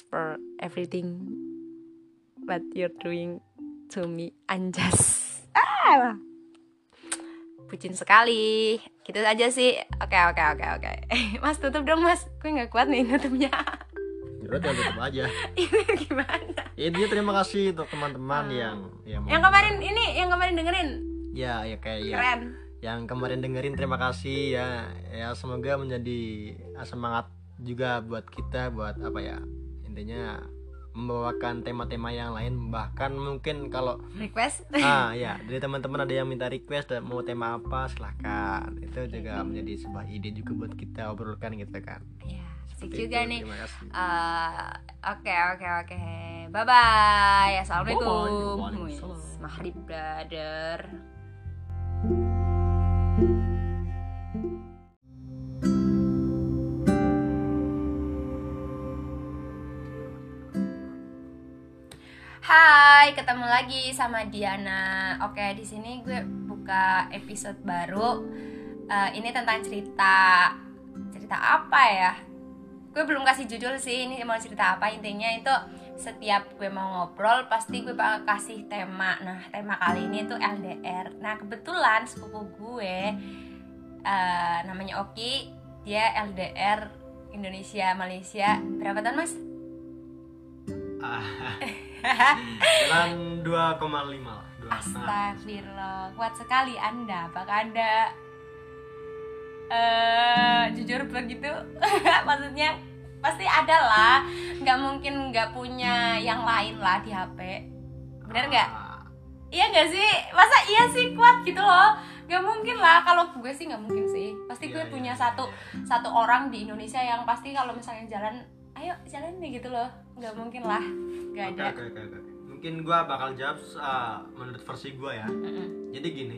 for everything what you're doing to me anjas. Ah bucin sekali. Gitu aja sih. Oke oke oke oke. Mas tutup dong mas. Gue nggak kuat nih nutupnya Yaudah tinggal tutup aja. Ini gimana? Ya, intinya terima kasih untuk teman-teman yang yang, mau- yang kemarin ini yang kemarin dengerin? Ya ya kayak ya. Keren. Yang kemarin dengerin terima kasih ya. Ya semoga menjadi semangat juga buat kita buat apa ya intinya membawakan tema-tema yang lain. Bahkan mungkin kalau request? Ah ya dari teman-teman ada yang minta request dan mau tema apa silahkan itu juga menjadi sebuah ide juga buat kita obrolkan gitu kan. Ya asik Seperti juga nih Eh, Oke oke oke bye bye assalamualaikum Waalaikumsalam. maghrib brother Hai, ketemu lagi sama Diana. Oke, di sini gue buka episode baru. Eh, ini tentang cerita cerita apa ya? Gue belum kasih judul sih. Ini mau cerita apa? Intinya itu setiap gue mau ngobrol pasti gue bakal kasih tema. Nah, tema kali ini tuh LDR. Nah, kebetulan sepupu gue eh, namanya Oki. Dia LDR Indonesia Malaysia. Berapa tahun, Mas? Jalan 2,5 lah, dua setengah. Astagfirullah, kuat sekali Anda. Apakah Anda eh jujur begitu? Maksudnya pasti ada lah, nggak mungkin nggak punya yang lain lah di HP. Bener nggak? Ah, Iya nggak sih? Masa iya sih kuat gitu loh? Gak mungkin lah. Kalau gue sih nggak mungkin sih. Pasti gue iya, punya iya, satu iya. satu orang di Indonesia yang pasti kalau misalnya jalan, ayo jalan nih gitu loh. Nggak mungkin lah. Gak Oke, ada. oke, oke, oke. Mungkin gua bakal jawab uh, menurut versi gua ya. Mm-mm. Jadi gini,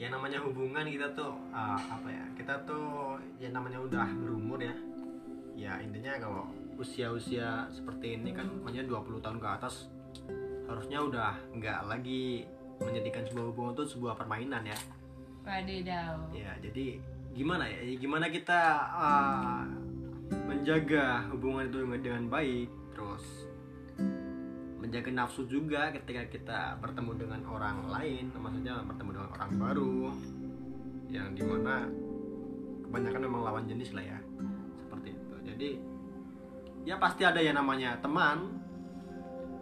yang namanya hubungan kita tuh uh, apa ya? Kita tuh yang namanya udah berumur ya. Ya intinya kalau usia-usia seperti ini kan maksudnya 20 tahun ke atas harusnya udah nggak lagi menjadikan sebuah hubungan itu sebuah permainan ya. Wadidaw. Ya, jadi gimana ya? Gimana kita uh, menjaga hubungan itu dengan baik, terus menjaga nafsu juga ketika kita bertemu dengan orang lain, maksudnya bertemu dengan orang baru, yang di mana kebanyakan memang lawan jenis lah ya, seperti itu. Jadi ya pasti ada yang namanya teman.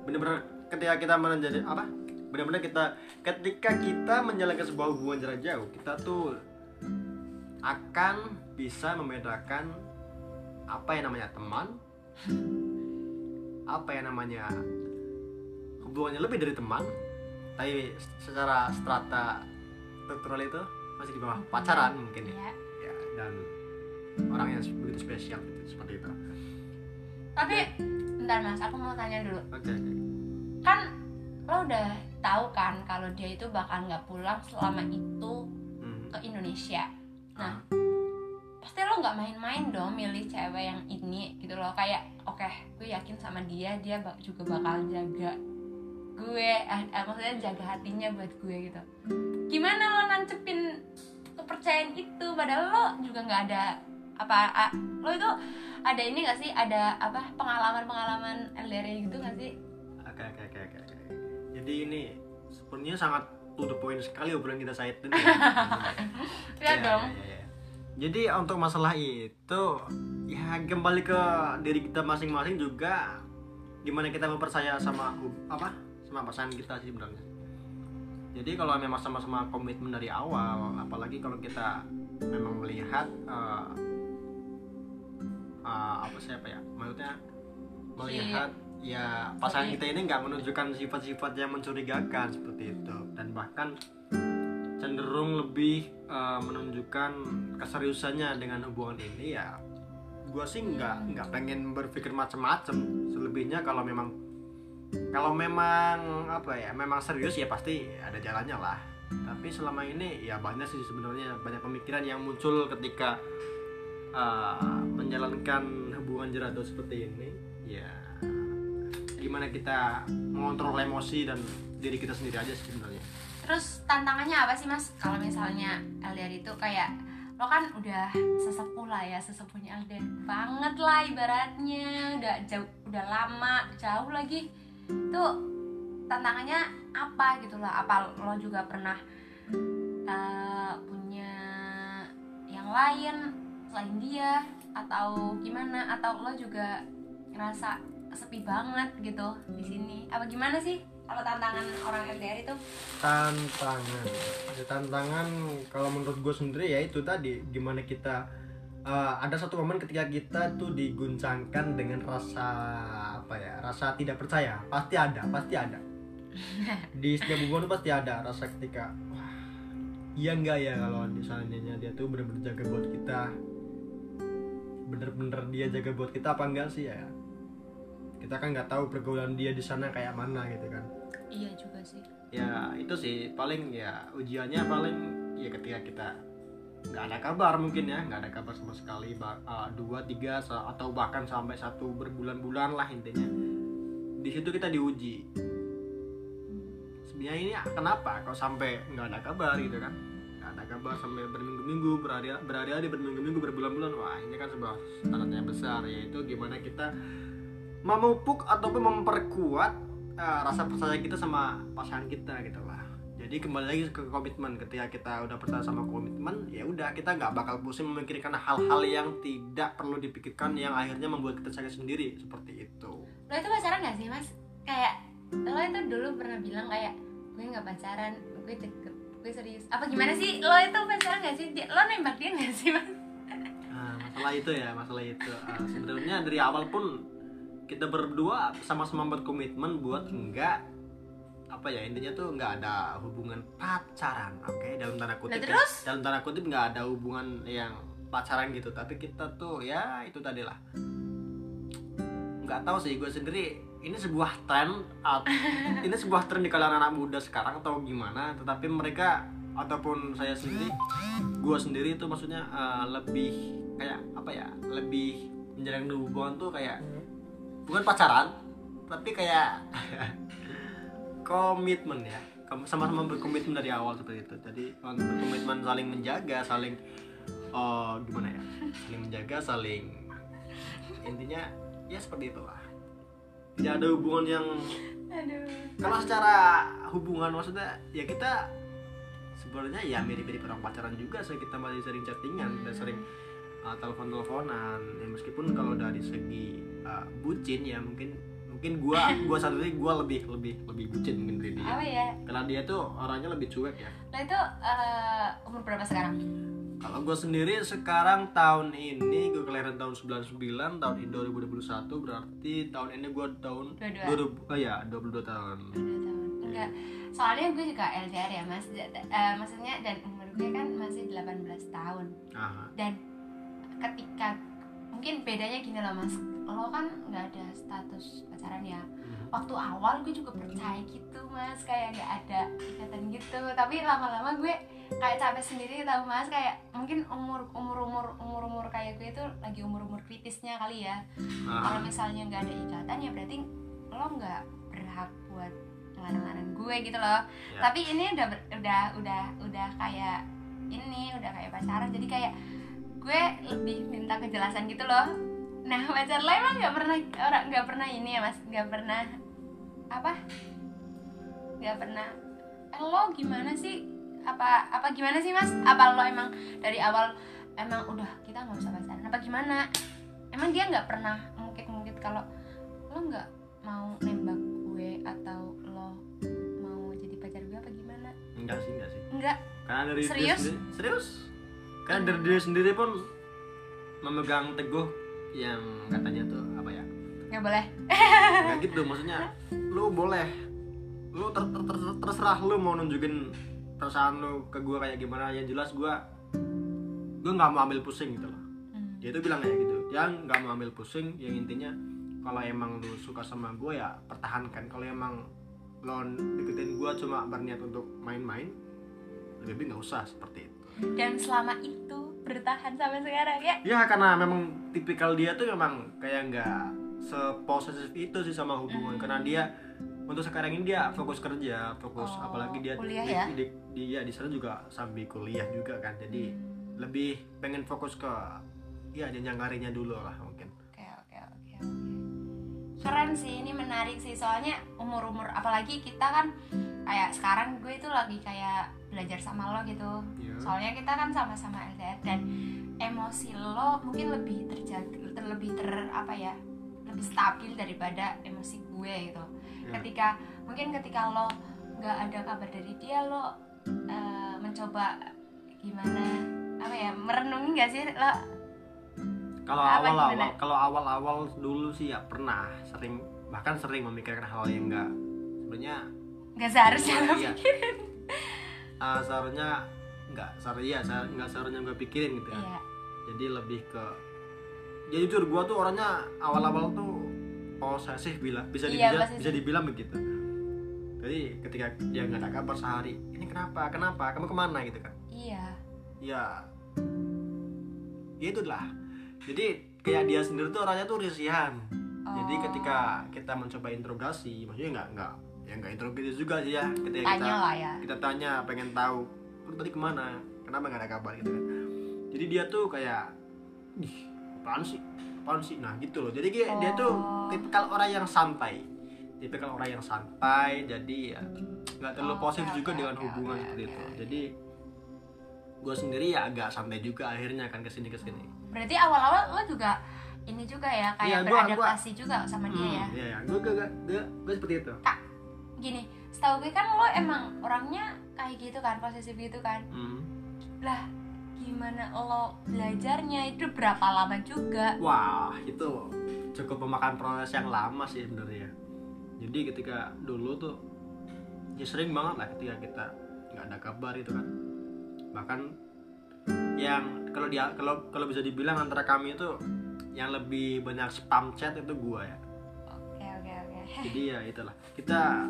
Bener-bener ketika kita menjadi apa? Benar-benar kita ketika kita menjalankan sebuah hubungan jarak jauh, kita tuh akan bisa membedakan apa yang namanya teman, apa yang namanya hubungannya lebih dari teman, tapi secara strata struktural itu masih di bawah pacaran mungkin ya, Ya. ya dan orang yang begitu spesial gitu, seperti itu. Tapi bentar mas, aku mau tanya dulu. Oke, oke. Kan lo udah tahu kan kalau dia itu bakal nggak pulang selama itu Hmm. ke Indonesia. Nah, Ah. pasti lo nggak main-main dong milih cewek yang ini gitu loh. Kayak oke, gue yakin sama dia, dia juga bakal jaga gue, eh, eh, maksudnya jaga hatinya buat gue gitu. Gimana lo nancepin kepercayaan itu? Padahal lo juga nggak ada apa a- lo itu ada ini gak sih ada apa pengalaman-pengalaman LDR gitu gak sih? Oke oke oke oke. oke. Jadi ini sebenarnya sangat to the point sekali obrolan kita saat ini. Iya dong. ya, ya. Jadi untuk masalah itu ya kembali ke diri kita masing-masing juga gimana kita mempercaya sama apa sama pasangan kita sih sebenarnya. Jadi kalau memang sama-sama komitmen dari awal, apalagi kalau kita memang melihat eh, eh, apa siapa ya, maksudnya melihat ya pasangan Oke. kita ini nggak menunjukkan sifat-sifat yang mencurigakan seperti itu dan bahkan cenderung lebih eh, menunjukkan keseriusannya dengan hubungan ini ya gue sih nggak nggak pengen berpikir macam-macam selebihnya kalau memang kalau memang apa ya memang serius ya pasti ada jalannya lah. Tapi selama ini ya banyak sih sebenarnya banyak pemikiran yang muncul ketika eh, menjalankan hubungan jauh seperti ini. Ya gimana kita mengontrol emosi dan diri kita sendiri aja sih sebenarnya. Terus tantangannya apa sih mas? Kalau misalnya LDR itu kayak lo kan udah sesepuh lah ya sesepuhnya LDR banget lah ibaratnya. Udah jauh udah lama jauh lagi itu tantangannya apa gitu lah apa lo juga pernah eh, punya yang lain selain dia? Atau gimana? Atau lo juga ngerasa sepi banget gitu di sini? Apa gimana sih kalau tantangan orang LDR itu? Tantangan. Ada tantangan kalau menurut gue sendiri ya itu tadi gimana kita eh, ada satu momen ketika kita tuh diguncangkan dengan rasa apa ya rasa tidak percaya. Pasti ada pasti ada. Di setiap hubungan tuh pasti ada rasa ketika wah iya enggak ya kalau misalnya dia tuh bener-bener jaga buat kita? Bener-bener dia jaga buat kita apa enggak sih ya? Kita kan nggak tahu pergaulan dia di sana kayak mana gitu kan. Iya juga sih. Ya itu sih paling ya ujiannya paling ya ketika kita nggak ada kabar mungkin ya nggak ada kabar sama sekali dua tiga atau bahkan sampai satu berbulan-bulan lah intinya. Di situ kita diuji. Sebenarnya ini kenapa kok sampai nggak ada kabar gitu kan? Nggak ada kabar sampai berminggu-minggu berhari berhari-hari berminggu-minggu berbulan-bulan. Wah ini kan sebuah tanda besar yaitu gimana kita memupuk ataupun memperkuat uh, rasa percaya kita sama pasangan kita gitu jadi kembali lagi ke komitmen. Ketika kita udah percaya sama komitmen ya udah kita nggak bakal pusing memikirkan hal-hal yang tidak perlu dipikirkan yang akhirnya membuat kita sakit sendiri. Seperti itu. Lo itu pacaran gak sih mas? Kayak lo itu dulu pernah bilang kayak gue nggak pacaran gue deket gue serius. Apa gimana sih? Lo itu pacaran gak sih? Lo nembak dia gak sih mas? Nah, masalah itu ya, masalah itu. Uh, sebenarnya dari awal pun kita berdua sama-sama berkomitmen buat enggak apa ya intinya tuh nggak ada hubungan pacaran, oke dalam tanda kutip. Nah, ya. terus? dalam tanda kutip nggak ada hubungan yang pacaran gitu, tapi kita tuh ya itu tadi lah. Nggak tahu sih gue sendiri ini sebuah tren ini sebuah tren di kalangan anak muda sekarang atau gimana, tetapi mereka ataupun saya sendiri gue sendiri itu maksudnya uh, lebih kayak apa ya lebih menjalin hubungan tuh kayak bukan pacaran tapi kayak komitmen ya. Sama-sama berkomitmen dari awal seperti itu. Jadi berkomitmen saling menjaga saling uh, gimana ya? Saling menjaga saling intinya ya seperti itulah. Tidak ada hubungan yang aduh. Kalau secara hubungan maksudnya ya kita sebenarnya ya mirip-mirip orang pacaran juga sih. Kita masih sering chattingan dan sering uh, telepon-teleponan. Ya meskipun kalau dari segi uh, bucin ya mungkin mungkin gua gua satu lagi gua lebih lebih lebih bucin mungkin dari dia. Apa ya? Karena dia tuh orangnya lebih cuek ya. Lo itu eh, umur berapa sekarang? Kalau gua sendiri sekarang tahun ini gue kelahiran tahun 99 tahun ini 2021 berarti tahun ini gua tahun 22. 2000 oh ya 22 tahun. Dua tahun. Enggak soalnya gue juga LDR ya mas. Eh, maksudnya dan umur gue kan masih 18 tahun. Aha. dan ketika mungkin bedanya gini loh mas lo kan nggak ada status pacaran ya. Mhm. waktu awal gue juga percaya gitu mas. Kayak nggak ada ikatan gitu. Tapi lama-lama gue kayak capek sendiri tau mas. Kayak mungkin umur umur umur umur umur kayak gue itu lagi umur umur kritisnya kali ya. Aha. kalau misalnya nggak ada ikatan ya berarti lo nggak berhak buat ngelarang-larang gue gitu loh. Ya. tapi ini udah ber- udah udah udah kayak ini udah kayak pacaran. Jadi kayak gue lebih minta kejelasan gitu loh nah pacar lo emang nggak pernah orang nggak pernah ini ya mas? Nggak pernah apa? Nggak pernah. Eh, lo gimana sih? Apa apa gimana sih mas? Apa lo emang dari awal emang udah kita nggak usah pacaran? Apa gimana? Emang dia nggak pernah mungkin mungkin kalau lo nggak mau nembak gue atau lo mau jadi pacar gue apa gimana? Enggak sih enggak sih. Enggak? Karena dari dia Serius? sendiri serius. Karena dari dia sendiri pun memegang teguh yang katanya tuh apa ya? Nggak boleh. Nggak gitu maksudnya lu boleh. Lu ter, ter- ter- terserah lu mau nunjukin perasaan lu ke gua kayak gimana. Yang jelas gua gua nggak mau ambil pusing gitu loh. Hmm. dia tuh bilang kayak gitu. Yang nggak mau ambil pusing yang intinya kalau emang lu suka sama gua ya pertahankan. Kalau emang lo deketin gua cuma berniat untuk main-main lebih baik nggak usah seperti itu. Dan selama itu bertahan sampai sekarang ya ya karena memang tipikal dia tuh memang kayak nggak seposesif itu sih sama hubungan Hmm. karena dia untuk sekarang ini dia fokus kerja fokus Oh, apalagi dia kuliah di, ya? di, di- dia di sana juga sambil kuliah juga kan jadi Hmm. lebih pengen fokus ke ya jenjang karirnya dulu lah mungkin oke oke oke oke keren sih ini menarik sih soalnya umur umur apalagi kita kan kayak sekarang gue itu lagi kayak belajar sama lo gitu Iya. soalnya kita kan sama-sama LDR dan emosi lo mungkin lebih terjaga terlebih ter apa ya lebih stabil daripada emosi gue gitu Ya. ketika mungkin ketika lo nggak ada kabar dari dia lo eh, mencoba gimana apa ya merenungi nggak sih lo kalau awal awal kalau awal awal dulu sih ya pernah sering bahkan sering memikirkan hal yang enggak sebenarnya nggak seharusnya Iya. pikirin Ah, seharusnya nggak seharusnya iya nggak seharusnya gue pikirin gitu ya. Iya. Jadi lebih ke ya jujur gue tuh orangnya awal-awal tuh posesif bila bisa Iya, dibilang posesif. bisa dibilang begitu. Jadi ketika dia nggak ada kabar sehari ini kenapa? Kenapa? Kamu ke mana? gitu kan. Iya. Ya ya itulah jadi kayak dia sendiri tuh orangnya tuh risihan jadi Oh. ketika kita mencoba interogasi maksudnya nggak nggak ya nggak interogasi juga sih ya ketika tanya kita lah ya. kita tanya pengen tahu lu tadi ke mana? Kenapa nggak ada kabar? gitu kan. Jadi dia tuh kayak ih apaan sih? Apaan sih? Nah gitu loh. Jadi kayak dia tuh Oh. tipikal orang yang santai. Tipikal orang yang santai jadi ya nggak terlalu Oke, positif juga oke, dengan oke, hubungan oke, seperti oke. itu jadi gue sendiri ya agak santai juga akhirnya kan ke sini ke sini berarti awal-awal lo juga ini juga ya kayak gua- beradaptasi juga sama dia ya hmm, iya ya gue gue gue gue seperti itu gini setahu gue kan lo emang orangnya kayak gitu kan posesif gitu kan Hmm. lah gimana lo belajarnya itu berapa lama juga Wah, itu cukup memakan proses yang lama sih sebenarnya. Jadi ketika dulu tuh ya sering banget lah ketika kita nggak ada kabar itu kan. Bahkan yang kalau dia kalau kalau bisa dibilang antara kami itu yang lebih banyak spam chat itu gua ya. oke oke oke Jadi ya itulah. Kita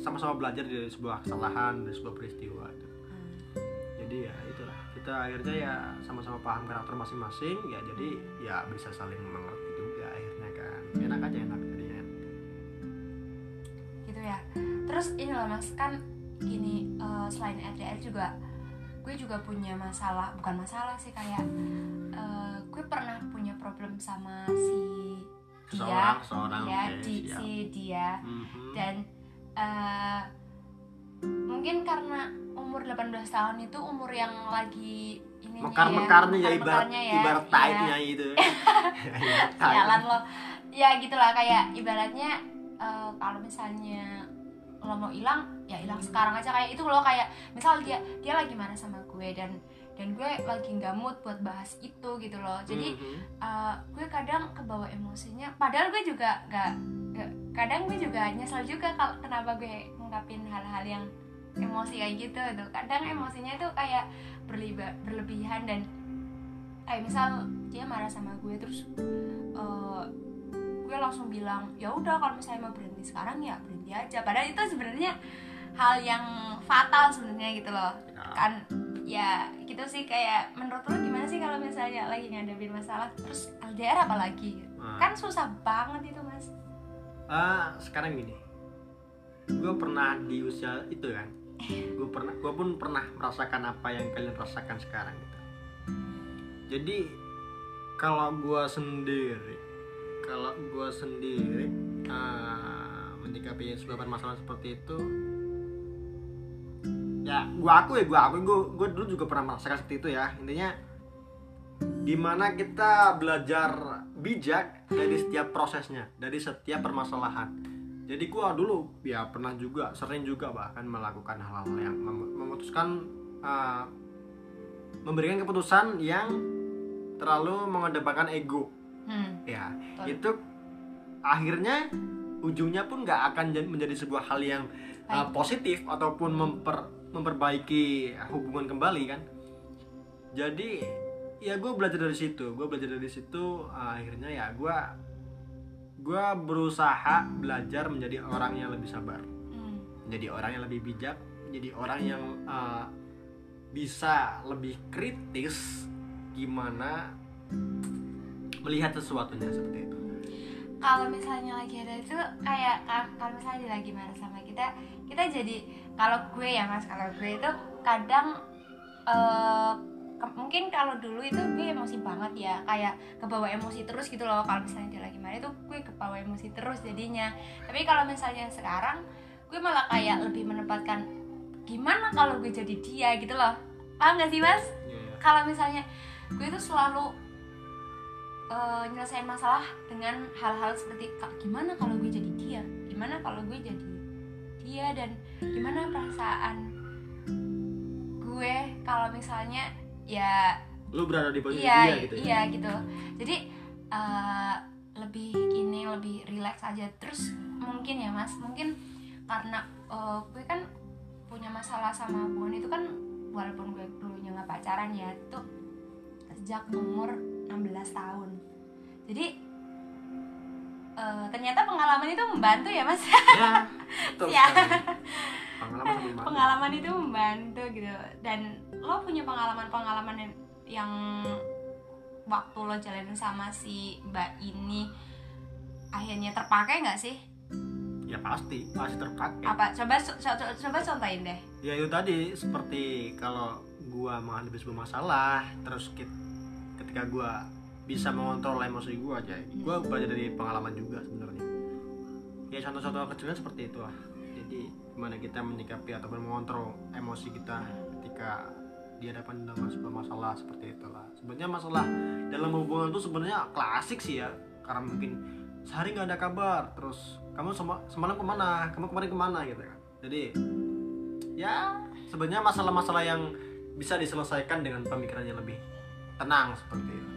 sama-sama belajar dari sebuah kesalahan, dari sebuah peristiwa itu. Hmm. Jadi ya itulah. Kita akhirnya ya sama-sama paham karakter masing-masing ya jadi ya bisa saling mengerti juga akhirnya kan. Enak aja enak jadinya. gitu ya terus ini loh mas kan gini eh, selain LDR juga gue juga punya masalah bukan masalah sih kayak eh, gue pernah punya problem sama si dia Seseorang, seseorang, ya oke, di siap. si dia Mhm. dan eh, mungkin karena umur 18 tahun itu umur yang lagi ini mekar-mekarnya ya ibarat mekar-mekarnya ibarat iya. taiknya itu. Sialan lo ya gitulah kayak ibaratnya eh, kalau misalnya lo mau hilang ya hilang sekarang aja kayak itu lo kayak misal dia dia lagi marah sama gue dan dan gue lagi nggak mood buat bahas itu gitu loh. Jadi Mhm. eh, gue kadang kebawa emosinya padahal gue juga nggak kadang gue juga nyesel juga kalau kenapa gue ngungkapin hal-hal yang emosi kayak gitu. Tuh kadang emosinya tuh kayak berliba, berlebihan dan kayak misal dia marah sama gue terus eh, gue langsung bilang ya udah kalau misalnya mau berhenti sekarang ya berhenti aja. Padahal itu sebenarnya hal yang fatal sebenarnya gitu loh Ya. kan ya gitu sih kayak menurut lo gimana sih kalau misalnya lagi ngadepin masalah terus LDR apalagi Nah, kan susah banget itu mas ah, sekarang gini. Gue pernah di usia itu kan. Gue pernah gue pun pernah merasakan apa yang kalian rasakan sekarang gitu. Jadi kalau gue sendiri kalau gue sendiri ah, menyikapi sebuah masalah seperti itu ya gue aku ya gue aku gue gue dulu juga pernah merasakan seperti itu ya. Intinya di mana kita belajar bijak dari setiap prosesnya dari setiap permasalahan. Jadi gue dulu ya pernah juga sering juga bahkan melakukan hal-hal yang mem- memutuskan uh, memberikan keputusan yang terlalu mengedepankan ego. Hmm. ya Betul. itu akhirnya ujungnya pun nggak akan jadi- menjadi sebuah hal yang uh, positif ataupun memper memperbaiki hubungan kembali kan? Jadi ya gue belajar dari situ. Gue belajar dari situ uh, akhirnya ya gue gue berusaha belajar menjadi orang yang lebih sabar. Hmm. menjadi orang yang lebih bijak menjadi orang yang uh, bisa lebih kritis gimana melihat sesuatunya seperti itu. Kalau misalnya lagi ada itu kayak ka- kalau misalnya lagi marah sama kita kita jadi kalau gue ya mas kalau gue itu kadang eh, ke- mungkin kalau dulu itu gue emosi banget ya kayak kebawa emosi terus gitu loh. Kalau misalnya dia lagi marah itu gue kebawa emosi terus jadinya. Tapi kalau misalnya sekarang gue malah kayak lebih menempatkan gimana kalau gue jadi dia? gitu loh. Paham gak sih mas? Iya, iya. kalau misalnya gue tuh selalu eh, nyelesain masalah dengan hal-hal seperti "Kak, gimana kalau gue jadi dia? Gimana kalau gue jadi dia dan gimana perasaan gue kalau misalnya ya lu berada di posisi iya dia gitu ya? iya gitu. Jadi eh, lebih ini lebih relax aja. Terus mungkin ya mas mungkin karena eh, gue kan punya masalah sama hubungan itu kan walaupun gue dulunya nggak pacaran ya itu sejak umur 16 tahun. Jadi eh, ternyata pengalaman itu membantu ya mas? Ya betul Ya. pengalaman pengalaman itu membantu gitu. Dan lo punya pengalaman-pengalaman yang, yang waktu lo jalanin sama si mbak ini akhirnya terpakai nggak sih? Ya pasti. Pasti terpakai. Apa? Coba co- co- coba contohin deh. Ya itu tadi. Seperti kalau gua menghadapi sebuah masalah terus ketika gua bisa mengontrol emosi gua aja gua belajar dari pengalaman juga sebenarnya. Ya contoh-contoh kecilnya seperti itu lah. Jadi gimana kita menyikapi ataupun mengontrol emosi kita ketika di hadapan dengan sebuah masalah seperti itulah sebenarnya masalah dalam hubungan itu sebenarnya klasik sih ya. Karena mungkin sehari nggak ada kabar terus kamu sema- semalam ke mana kamu kemarin ke mana gitu kan. Jadi ya sebenarnya masalah-masalah yang bisa diselesaikan dengan pemikiran yang lebih tenang seperti itu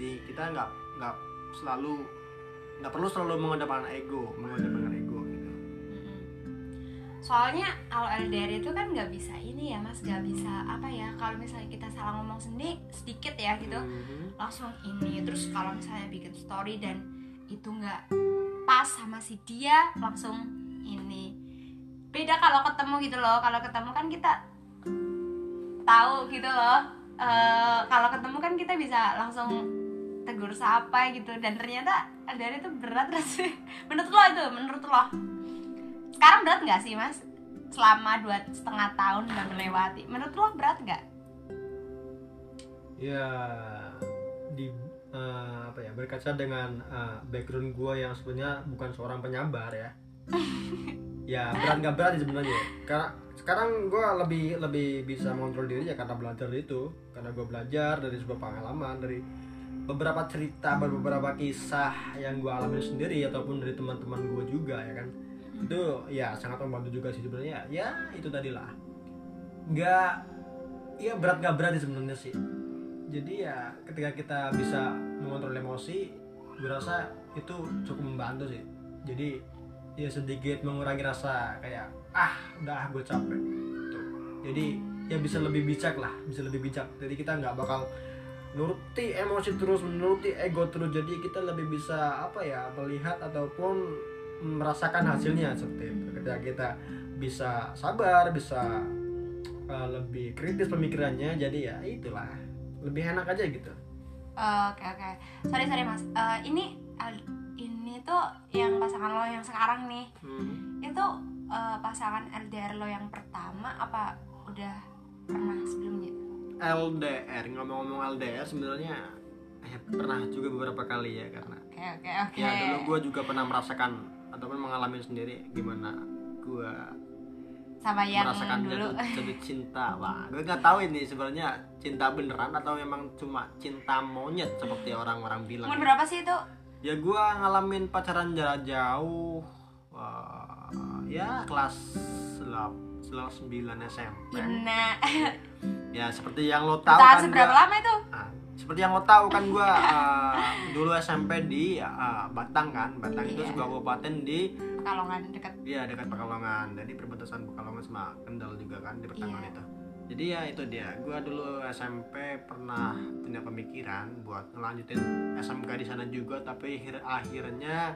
jadi kita nggak nggak selalu nggak perlu selalu mengedepankan ego mengedepankan ego gitu. Soalnya kalau LDR itu kan nggak bisa ini ya mas nggak bisa apa ya kalau misalnya kita salah ngomong sendiri sedikit ya gitu Mhm. langsung ini. Terus kalau misalnya bikin story dan itu nggak pas sama si dia langsung ini. Beda kalau ketemu gitu loh kalau ketemu kan kita tahu gitu loh Eh, kalau ketemu kan kita bisa langsung tegur sapa gitu. Dan ternyata LDR itu berat gak sih menurut lo itu menurut lo. Sekarang berat nggak sih mas? Selama dua setengah tahun udah melewati. Menurut lo berat nggak? Ya di eh, apa ya berkaca dengan eh, background gua yang sebenarnya bukan seorang penyabar ya. Ya berat nggak berat sih sebenarnya. Karena sekarang gua lebih lebih bisa mengontrol diri ya karena belajar itu. Karena gua belajar dari sebuah pengalaman dari beberapa cerita beberapa kisah yang gua alami sendiri ataupun dari teman-teman gua juga ya kan? Itu ya sangat membantu juga sih sebenarnya. Ya itu tadi lah nggak ya berat nggak berat sih sebenarnya sih. Jadi ya ketika kita bisa mengontrol emosi gue rasa itu cukup membantu sih. Jadi ya sedikit mengurangi rasa kayak ah udah gue capek. Jadi ya bisa lebih bijak lah bisa lebih bijak. Jadi kita nggak bakal nuruti emosi terus menuruti ego terus. Jadi kita lebih bisa apa ya melihat ataupun merasakan hasilnya seperti itu. Ketika kita bisa sabar bisa uh, lebih kritis pemikirannya jadi ya itulah. Lebih enak aja gitu. Oke oke, sorry sorry mas. Eh, ini ini tuh yang pasangan lo yang sekarang nih, itu eh, pasangan LDR lo yang pertama apa udah pernah sebelumnya? LDR ngomong-ngomong LDR sebenarnya eh, pernah juga beberapa kali ya karena Oke oke oke. ya dulu gue juga pernah merasakan ataupun mengalami sendiri gimana gue Sama yang merasakan dulu. jatuh, jatuh cinta wah gue nggak tahu ini sebenarnya cinta beneran atau memang cuma cinta monyet seperti orang-orang bilang Umur berapa sih itu? ya gue ngalamin pacaran jarak jauh wah, ya kelas 9 SMP. ya seperti yang lo tahu kan seberapa gua- lama itu? Ah, seperti yang lo tahu kan gue dulu SMP di ah, Batang kan Batang itu Iya. sebuah kabupaten di Pekalongan dekat. Iya dekat Pekalongan, jadi perbatasan Pekalongan sama Kendal juga kan di pertengahan Iya. itu. Jadi ya itu dia, gua dulu SMP pernah punya pemikiran buat ngelanjutin SMK di sana juga, tapi akhir akhirnya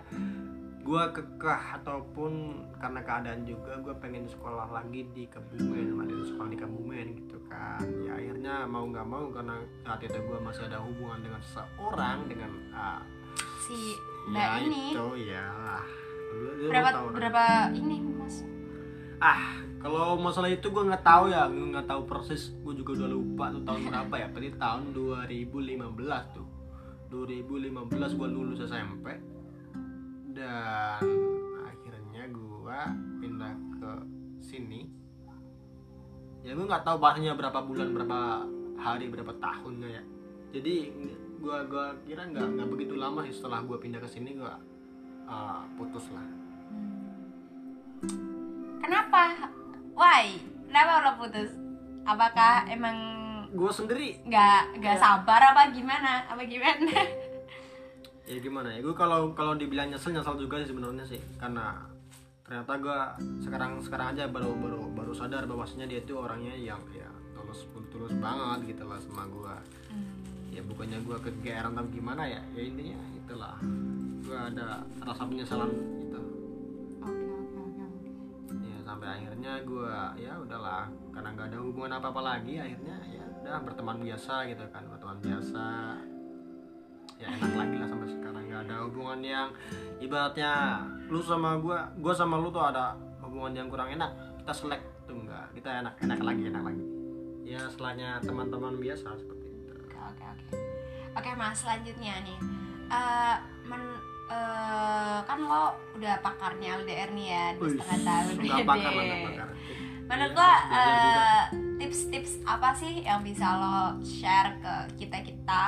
gua kekeh ataupun karena keadaan juga gua pengen sekolah lagi di Kebumen, ada sekolah di Kebumen gitu kan. Ya akhirnya mau nggak mau karena saat itu gua masih ada hubungan dengan seseorang dengan ah, Si Mbak ya ini. itu ya. Berapa berapa ini mas? ah kalau masalah itu gue nggak tahu ya gue nggak tahu persis gue juga udah lupa tuh tahun berapa ya berarti tahun 2015 tuh 2015 gue lulus SMP dan akhirnya gue pindah ke sini ya gue nggak tahu bahasanya berapa bulan berapa hari berapa tahunnya ya jadi gue gua kira nggak nggak begitu lama sih setelah gue pindah ke sini gue uh, putus lah Kenapa? Why? Kenapa lo putus? Apakah emang gue sendiri nggak nggak Ya. sabar apa gimana? Apa gimana? ya gimana ya? Gue kalau kalau dibilang nyesel nyesel juga sih sebenarnya sih. Karena ternyata gue sekarang sekarang aja baru baru baru sadar bahwasanya dia itu orangnya yang ya tulus tulus banget gitu lah sama gue Hmm. ya bukannya gue kegeeran atau gimana ya? Ya intinya itulah. Gue ada rasa penyesalan itu ya sampai akhirnya gue ya udahlah. Karena nggak ada hubungan apa apa lagi akhirnya ya udah berteman biasa gitu kan berteman biasa ya enak lagi lah sampai sekarang. Nggak ada hubungan yang ibaratnya lu sama gue gue sama lu tuh ada hubungan yang kurang enak kita selek tuh enggak kita enak enak lagi enak lagi. Ya setelahnya teman-teman biasa seperti itu. Oke oke oke. Oke mas selanjutnya nih. Eh, men- eh, kan lo udah pakarnya LDR nih ya dua Wih, setengah tahun Deh. nggak bakar Menurut Iya, lo harus belajar juga. eh, tips-tips apa sih yang bisa lo share ke kita kita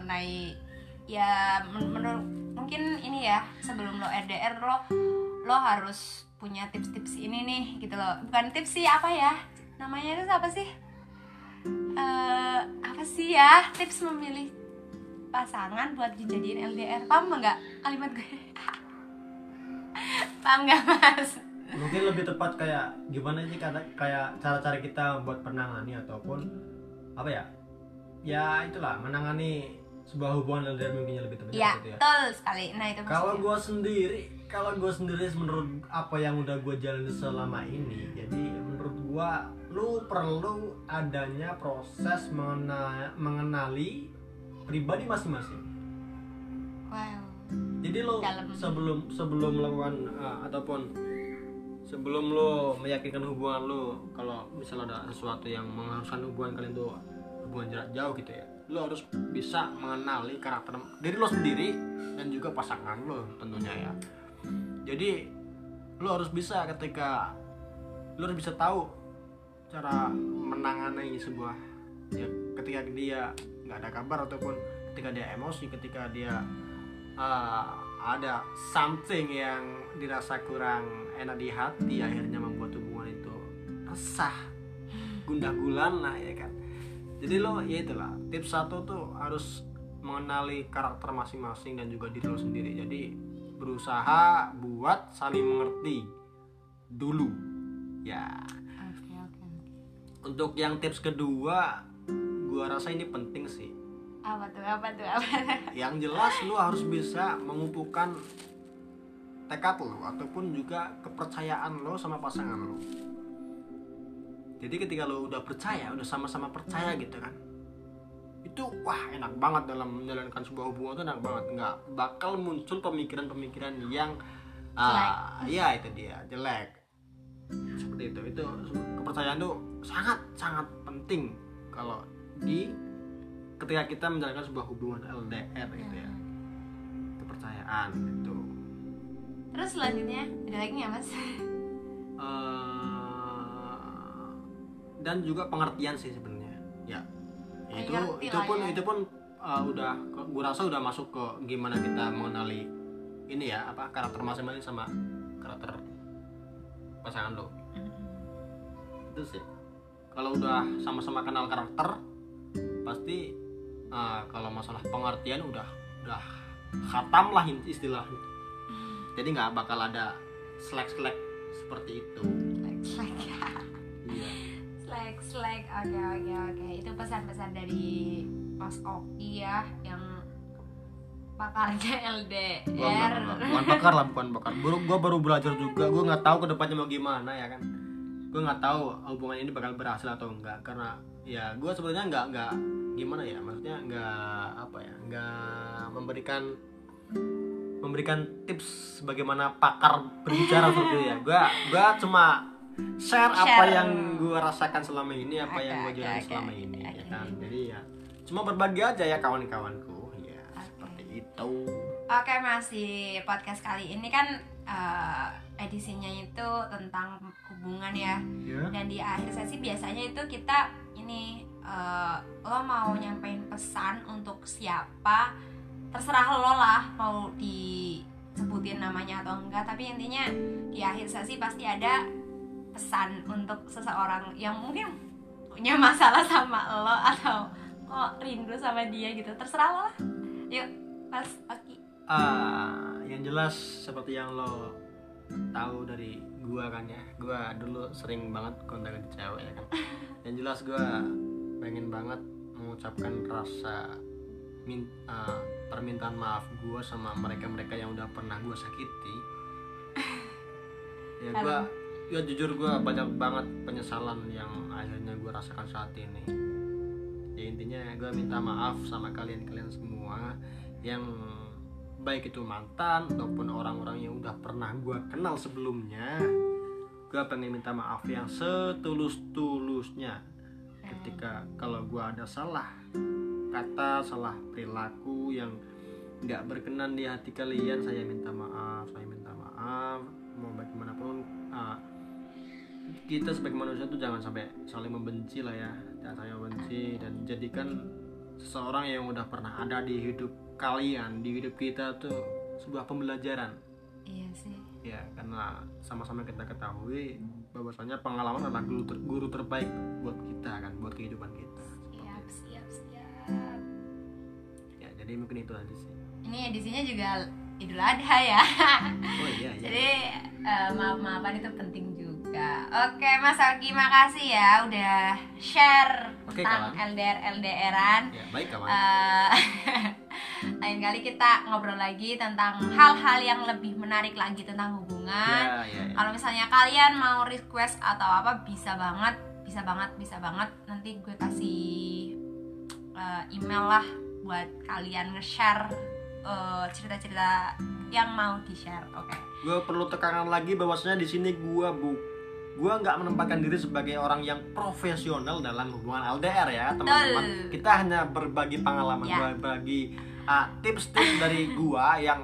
mengenai ya men- menurut mungkin ini ya sebelum lo LDR lo lo harus punya tips-tips ini nih gitu loh. Bukan tips sih apa ya? Namanya itu apa sih? Eh apa sih ya? Tips memilih pasangan buat dijadiin LDR paham nggak? Kalimat gue. Paham nggak mas? Mungkin lebih tepat kayak gimana sih kata kayak cara-cara kita buat menangani ataupun apa ya? Ya itulah menangani sebuah hubungan LDR mungkin lebih tepat Iya, gitu ya betul sekali. Nah itu kalau gue sendiri kalau gue sendiri menurut apa yang udah gue jalani selama ini jadi menurut gue lu perlu adanya proses mengena- mengenali pribadi masing-masing Wow. jadi lo Dalam. sebelum sebelum melakukan uh, ataupun sebelum lo meyakinkan hubungan lo kalau misalnya ada sesuatu yang mengharuskan hubungan kalian tuh hubungan jarak jauh gitu ya lo harus bisa mengenali karakter diri lo sendiri dan juga pasangan lo tentunya ya. Jadi lo harus bisa ketika lo harus bisa tahu cara menangani sebuah ya ketika dia nggak ada kabar ataupun ketika dia emosi ketika dia uh, ada something yang dirasa kurang enak di hati akhirnya membuat hubungan itu resah gundah gulana ya kan jadi lo ya itulah tips satu tuh harus mengenali karakter masing-masing dan juga diri lo sendiri jadi berusaha buat saling mengerti dulu ya Oke oke. untuk yang tips kedua gua rasa ini penting sih Apa tuh apa tuh apa? yang jelas lu harus bisa mengumpulkan tekad lo ataupun juga kepercayaan lo sama pasangan lo jadi ketika lo udah percaya udah sama-sama percaya gitu kan itu wah enak banget dalam menjalankan sebuah hubungan itu enak banget. Nggak bakal muncul pemikiran-pemikiran yang ah ya itu dia jelek. Seperti itu. Itu kepercayaan tuh sangat sangat penting kalau di ketika kita menjalankan sebuah hubungan LDR gitu ya. Kepercayaan itu Terus selanjutnya ada lagi nggak mas? Eh, dan juga pengertian sih sebenarnya. Ya. Itu Ngerti itu pun ya. itu pun uh, udah gue rasa udah masuk ke gimana kita mengenali ini ya apa karakter masing-masing sama karakter pasangan lo. Itu sih. Kalau udah sama-sama kenal karakter pasti uh, kalau masalah pengertian udah udah khatam lah istilahnya. Jadi nggak bakal ada slack-slack seperti itu. Iya Slack. Oke oke oke. Itu pesan-pesan dari Mas Oki ya yang pakarnya LDR. Bukan bakar lah bukan bakar. Baru gue baru belajar juga. Gue nggak tahu ke depannya mau gimana ya kan? Gue nggak tahu hubungan ini bakal berhasil atau enggak karena ya gue sebenarnya nggak nggak gimana ya? Maksudnya nggak apa ya? Nggak memberikan memberikan tips bagaimana pakar berbicara seperti itu ya. Gue gue cuma share, apa Share. yang gue rasakan selama ini apa Oke, yang gue oke, jalani oke. selama ini ya kan jadi ya cuma berbagi aja ya kawan-kawanku ya seperti itu Oke Mas di podcast kali ini kan eh, edisinya itu tentang hubungan ya. ya Dan di akhir sesi biasanya itu kita ini eh, lo mau nyampein pesan untuk siapa terserah lo lah mau disebutin namanya atau enggak tapi intinya di akhir sesi pasti ada pesan untuk seseorang yang mungkin punya masalah sama lo atau lo rindu sama dia gitu. Terserah lo lah. Yuk mas Oki. Ah, yang jelas seperti yang lo tahu dari gua kan ya gua dulu sering banget kontak cewek ya kan. Yang jelas gua pengen banget mengucapkan rasa min ah, permintaan maaf gue sama mereka-mereka yang udah pernah gue sakiti. Ya gue ya jujur gue banyak banget penyesalan yang akhirnya gue rasakan saat ini. Ya intinya gue minta maaf sama kalian-kalian semua yang baik itu mantan ataupun orang-orang yang udah pernah gue kenal sebelumnya. Gue pengen minta maaf yang setulus-tulusnya. Ketika kalau gue ada salah kata salah perilaku yang nggak berkenan di hati kalian saya minta maaf saya minta maaf. Mau bagaimanapun ah, kita sebagai manusia tuh jangan sampai saling membenci lah ya. Jangan saling membenci dan jadikan seseorang yang udah pernah ada di hidup kalian di hidup kita tuh sebuah pembelajaran. Iya sih. Ya karena sama-sama kita ketahui bahwasanya pengalaman adalah guru, ter- guru terbaik buat kita kan buat kehidupan kita. Siap siap siap. Ya jadi mungkin itu aja sih. Ini edisinya juga Idul Adha ya. Oh iya iya. Jadi eh, maaf maafan itu penting juga. Oke Mas Algi makasih ya udah share Oke, tentang kawan. LDR LDRan ya baik kawan. Eh, lain kali kita ngobrol lagi tentang hal-hal yang lebih menarik lagi tentang hubungan. Ya ya, ya. kalau misalnya kalian mau request atau apa bisa banget bisa banget bisa banget. Nanti gue kasih eh, email lah buat kalian nge-share eh, cerita-cerita yang mau di-share. Oke. Gue perlu tekanan lagi bahwasanya di sini gue bu gue nggak menempatkan diri sebagai orang yang profesional dalam hubungan LDR ya teman-teman kita hanya berbagi pengalaman Ya. berbagi ah, tips-tips dari gue yang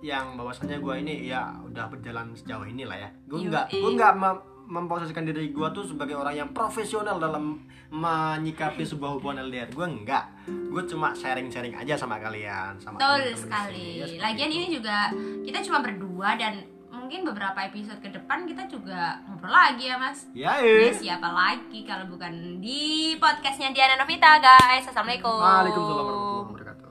yang bahwasanya gue ini ya udah berjalan sejauh ini lah ya gue nggak gue nggak mem- memposisikan diri gue tuh sebagai orang yang profesional dalam menyikapi sebuah hubungan LDR gue enggak gue cuma sharing-sharing aja sama kalian sama betul di sekali. Ya, lagian itu. ini juga kita cuma berdua dan mungkin beberapa episode ke depan kita juga ngobrol lagi ya mas. Ya, eh. siapa lagi kalau bukan di podcastnya Diana Novita guys? Assalamualaikum. Waalaikumsalam warahmatullahi wabarakatuh